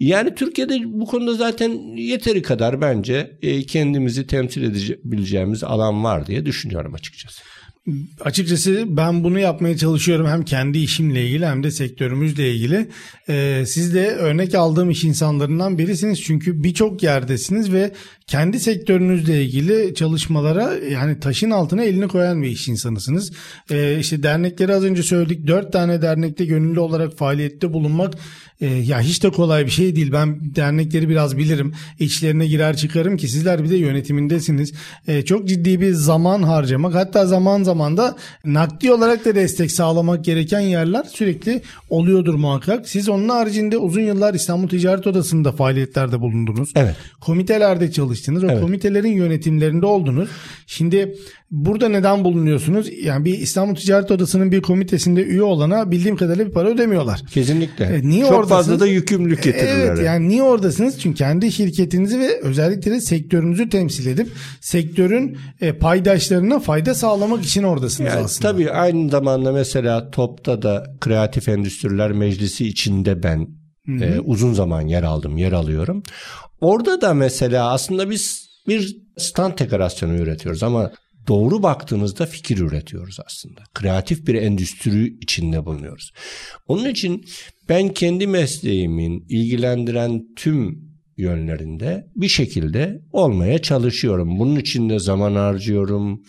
Speaker 3: Yani Türkiye'de bu konuda zaten yeteri kadar bence e, kendimizi temsil edebileceğimiz alan var diye düşünüyorum açıkçası.
Speaker 2: Açıkçası ben bunu yapmaya çalışıyorum hem kendi işimle ilgili hem de sektörümüzle ilgili. Ee, siz de örnek aldığım iş insanlarından birisiniz çünkü birçok yerdesiniz ve kendi sektörünüzle ilgili çalışmalara yani taşın altına elini koyan bir iş insanısınız. Ee, işte dernekleri az önce söyledik. Dört tane dernekte gönüllü olarak faaliyette bulunmak e, ya hiç de kolay bir şey değil. Ben dernekleri biraz bilirim. İçlerine girer çıkarım ki sizler bir de yönetimindesiniz. E, çok ciddi bir zaman harcamak hatta zaman zaman da nakdi olarak da destek sağlamak gereken yerler sürekli oluyordur muhakkak. Siz onun haricinde uzun yıllar İstanbul Ticaret Odası'nda faaliyetlerde bulundunuz.
Speaker 3: Evet.
Speaker 2: Komitelerde çalıştınız. O evet. komitelerin yönetimlerinde oldunuz. Şimdi Burada neden bulunuyorsunuz? Yani bir İstanbul Ticaret Odası'nın bir komitesinde üye olana bildiğim kadarıyla bir para ödemiyorlar.
Speaker 3: Kesinlikle. E, niye Çok oradasınız? fazla da yükümlülük getirirler.
Speaker 2: Evet yani niye oradasınız? Çünkü kendi şirketinizi ve özellikle de sektörünüzü temsil edip sektörün e, paydaşlarına fayda sağlamak için oradasınız yani, aslında.
Speaker 3: Tabii aynı zamanda mesela TOP'ta da Kreatif Endüstriler Meclisi içinde ben e, uzun zaman yer aldım, yer alıyorum. Orada da mesela aslında biz bir stand dekorasyonu üretiyoruz ama doğru baktığınızda fikir üretiyoruz aslında. Kreatif bir endüstri içinde bulunuyoruz. Onun için ben kendi mesleğimin ilgilendiren tüm yönlerinde bir şekilde olmaya çalışıyorum. Bunun için de zaman harcıyorum,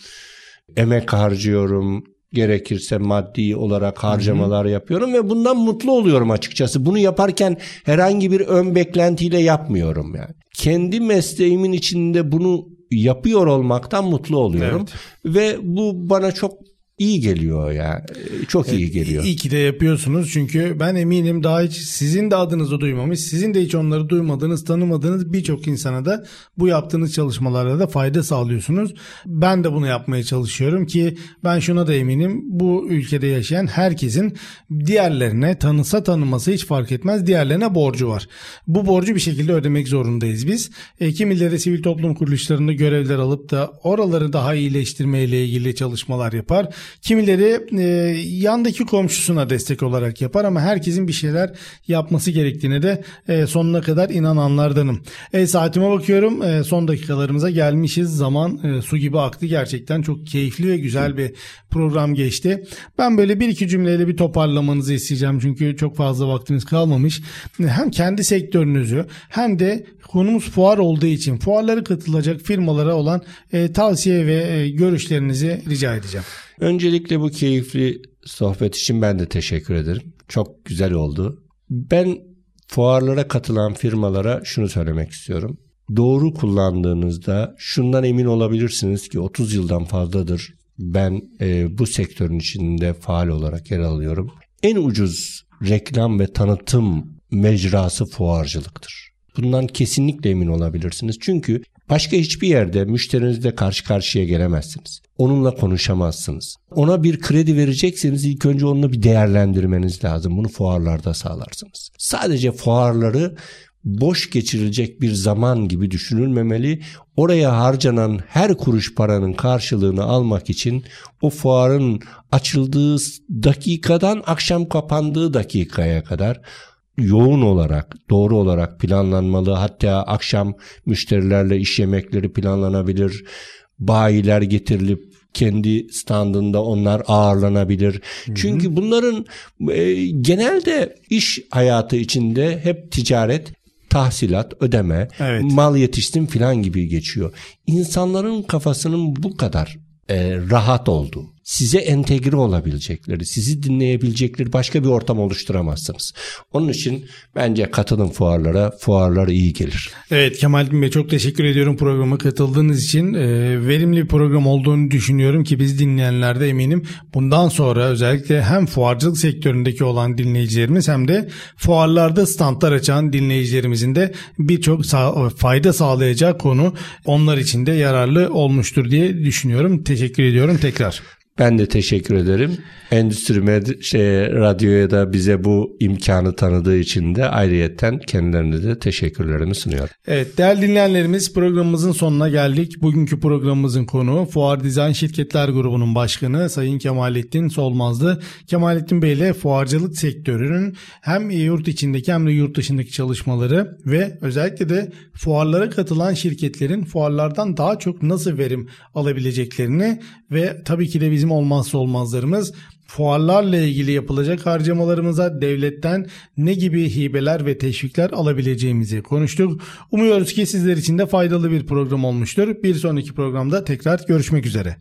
Speaker 3: emek harcıyorum, gerekirse maddi olarak harcamalar Hı-hı. yapıyorum ve bundan mutlu oluyorum açıkçası. Bunu yaparken herhangi bir ön beklentiyle yapmıyorum yani. Kendi mesleğimin içinde bunu yapıyor olmaktan mutlu oluyorum. Evet. Ve bu bana çok iyi geliyor ya. Çok iyi geliyor.
Speaker 2: İyi ki de yapıyorsunuz çünkü ben eminim daha hiç sizin de adınızı duymamış, sizin de hiç onları duymadığınız, tanımadığınız birçok insana da bu yaptığınız çalışmalarla da fayda sağlıyorsunuz. Ben de bunu yapmaya çalışıyorum ki ben şuna da eminim. Bu ülkede yaşayan herkesin diğerlerine tanısa tanıması hiç fark etmez. Diğerlerine borcu var. Bu borcu bir şekilde ödemek zorundayız biz. E, kimileri sivil toplum kuruluşlarında görevler alıp da oraları daha iyileştirmeyle ilgili çalışmalar yapar. Kimileri e, yandaki komşusuna destek olarak yapar ama herkesin bir şeyler yapması gerektiğine de e, sonuna kadar inananlardanım. E, saatime bakıyorum e, son dakikalarımıza gelmişiz. Zaman e, su gibi aktı gerçekten çok keyifli ve güzel bir program geçti. Ben böyle bir iki cümleyle bir toparlamanızı isteyeceğim çünkü çok fazla vaktimiz kalmamış. Hem kendi sektörünüzü hem de konumuz fuar olduğu için fuarlara katılacak firmalara olan e, tavsiye ve e, görüşlerinizi rica edeceğim.
Speaker 3: Öncelikle bu keyifli sohbet için ben de teşekkür ederim. Çok güzel oldu. Ben fuarlara katılan firmalara şunu söylemek istiyorum. Doğru kullandığınızda şundan emin olabilirsiniz ki 30 yıldan fazladır ben e, bu sektörün içinde faal olarak yer alıyorum. En ucuz reklam ve tanıtım mecrası fuarcılıktır. Bundan kesinlikle emin olabilirsiniz. Çünkü Başka hiçbir yerde müşterinizle karşı karşıya gelemezsiniz. Onunla konuşamazsınız. Ona bir kredi verecekseniz ilk önce onunla bir değerlendirmeniz lazım. Bunu fuarlarda sağlarsınız. Sadece fuarları boş geçirilecek bir zaman gibi düşünülmemeli. Oraya harcanan her kuruş paranın karşılığını almak için o fuarın açıldığı dakikadan akşam kapandığı dakikaya kadar yoğun olarak, doğru olarak planlanmalı. Hatta akşam müşterilerle iş yemekleri planlanabilir. Bayiler getirilip kendi standında onlar ağırlanabilir. Hı hı. Çünkü bunların e, genelde iş hayatı içinde hep ticaret tahsilat, ödeme, evet. mal yetiştim filan gibi geçiyor. İnsanların kafasının bu kadar e, rahat olduğu, size entegre olabilecekleri, sizi dinleyebilecekleri başka bir ortam oluşturamazsınız. Onun için bence katılın fuarlara, fuarlar iyi gelir.
Speaker 2: Evet Kemal Bey çok teşekkür ediyorum programa katıldığınız için. E, verimli bir program olduğunu düşünüyorum ki biz dinleyenler de eminim bundan sonra özellikle hem fuarcılık sektöründeki olan dinleyicilerimiz hem de fuarlarda standlar açan dinleyicilerimizin de birçok sağ, fayda sağlayacak konu onlar için de yararlı olmuştur diye düşünüyorum. Teşekkür ediyorum tekrar.
Speaker 3: Ben de teşekkür ederim. Endüstri Med şey, Radyo'ya da bize bu imkanı tanıdığı için de ayrıyetten kendilerine de teşekkürlerimi sunuyorum.
Speaker 2: Evet değerli dinleyenlerimiz programımızın sonuna geldik. Bugünkü programımızın konuğu Fuar Dizayn Şirketler Grubu'nun başkanı Sayın Kemalettin Solmaz'dı. Kemalettin Bey ile fuarcılık sektörünün hem yurt içindeki hem de yurt dışındaki çalışmaları ve özellikle de fuarlara katılan şirketlerin fuarlardan daha çok nasıl verim alabileceklerini ve tabii ki de bizim olmazsa olmazlarımız fuarlarla ilgili yapılacak harcamalarımıza devletten ne gibi hibeler ve teşvikler alabileceğimizi konuştuk. Umuyoruz ki sizler için de faydalı bir program olmuştur. Bir sonraki programda tekrar görüşmek üzere.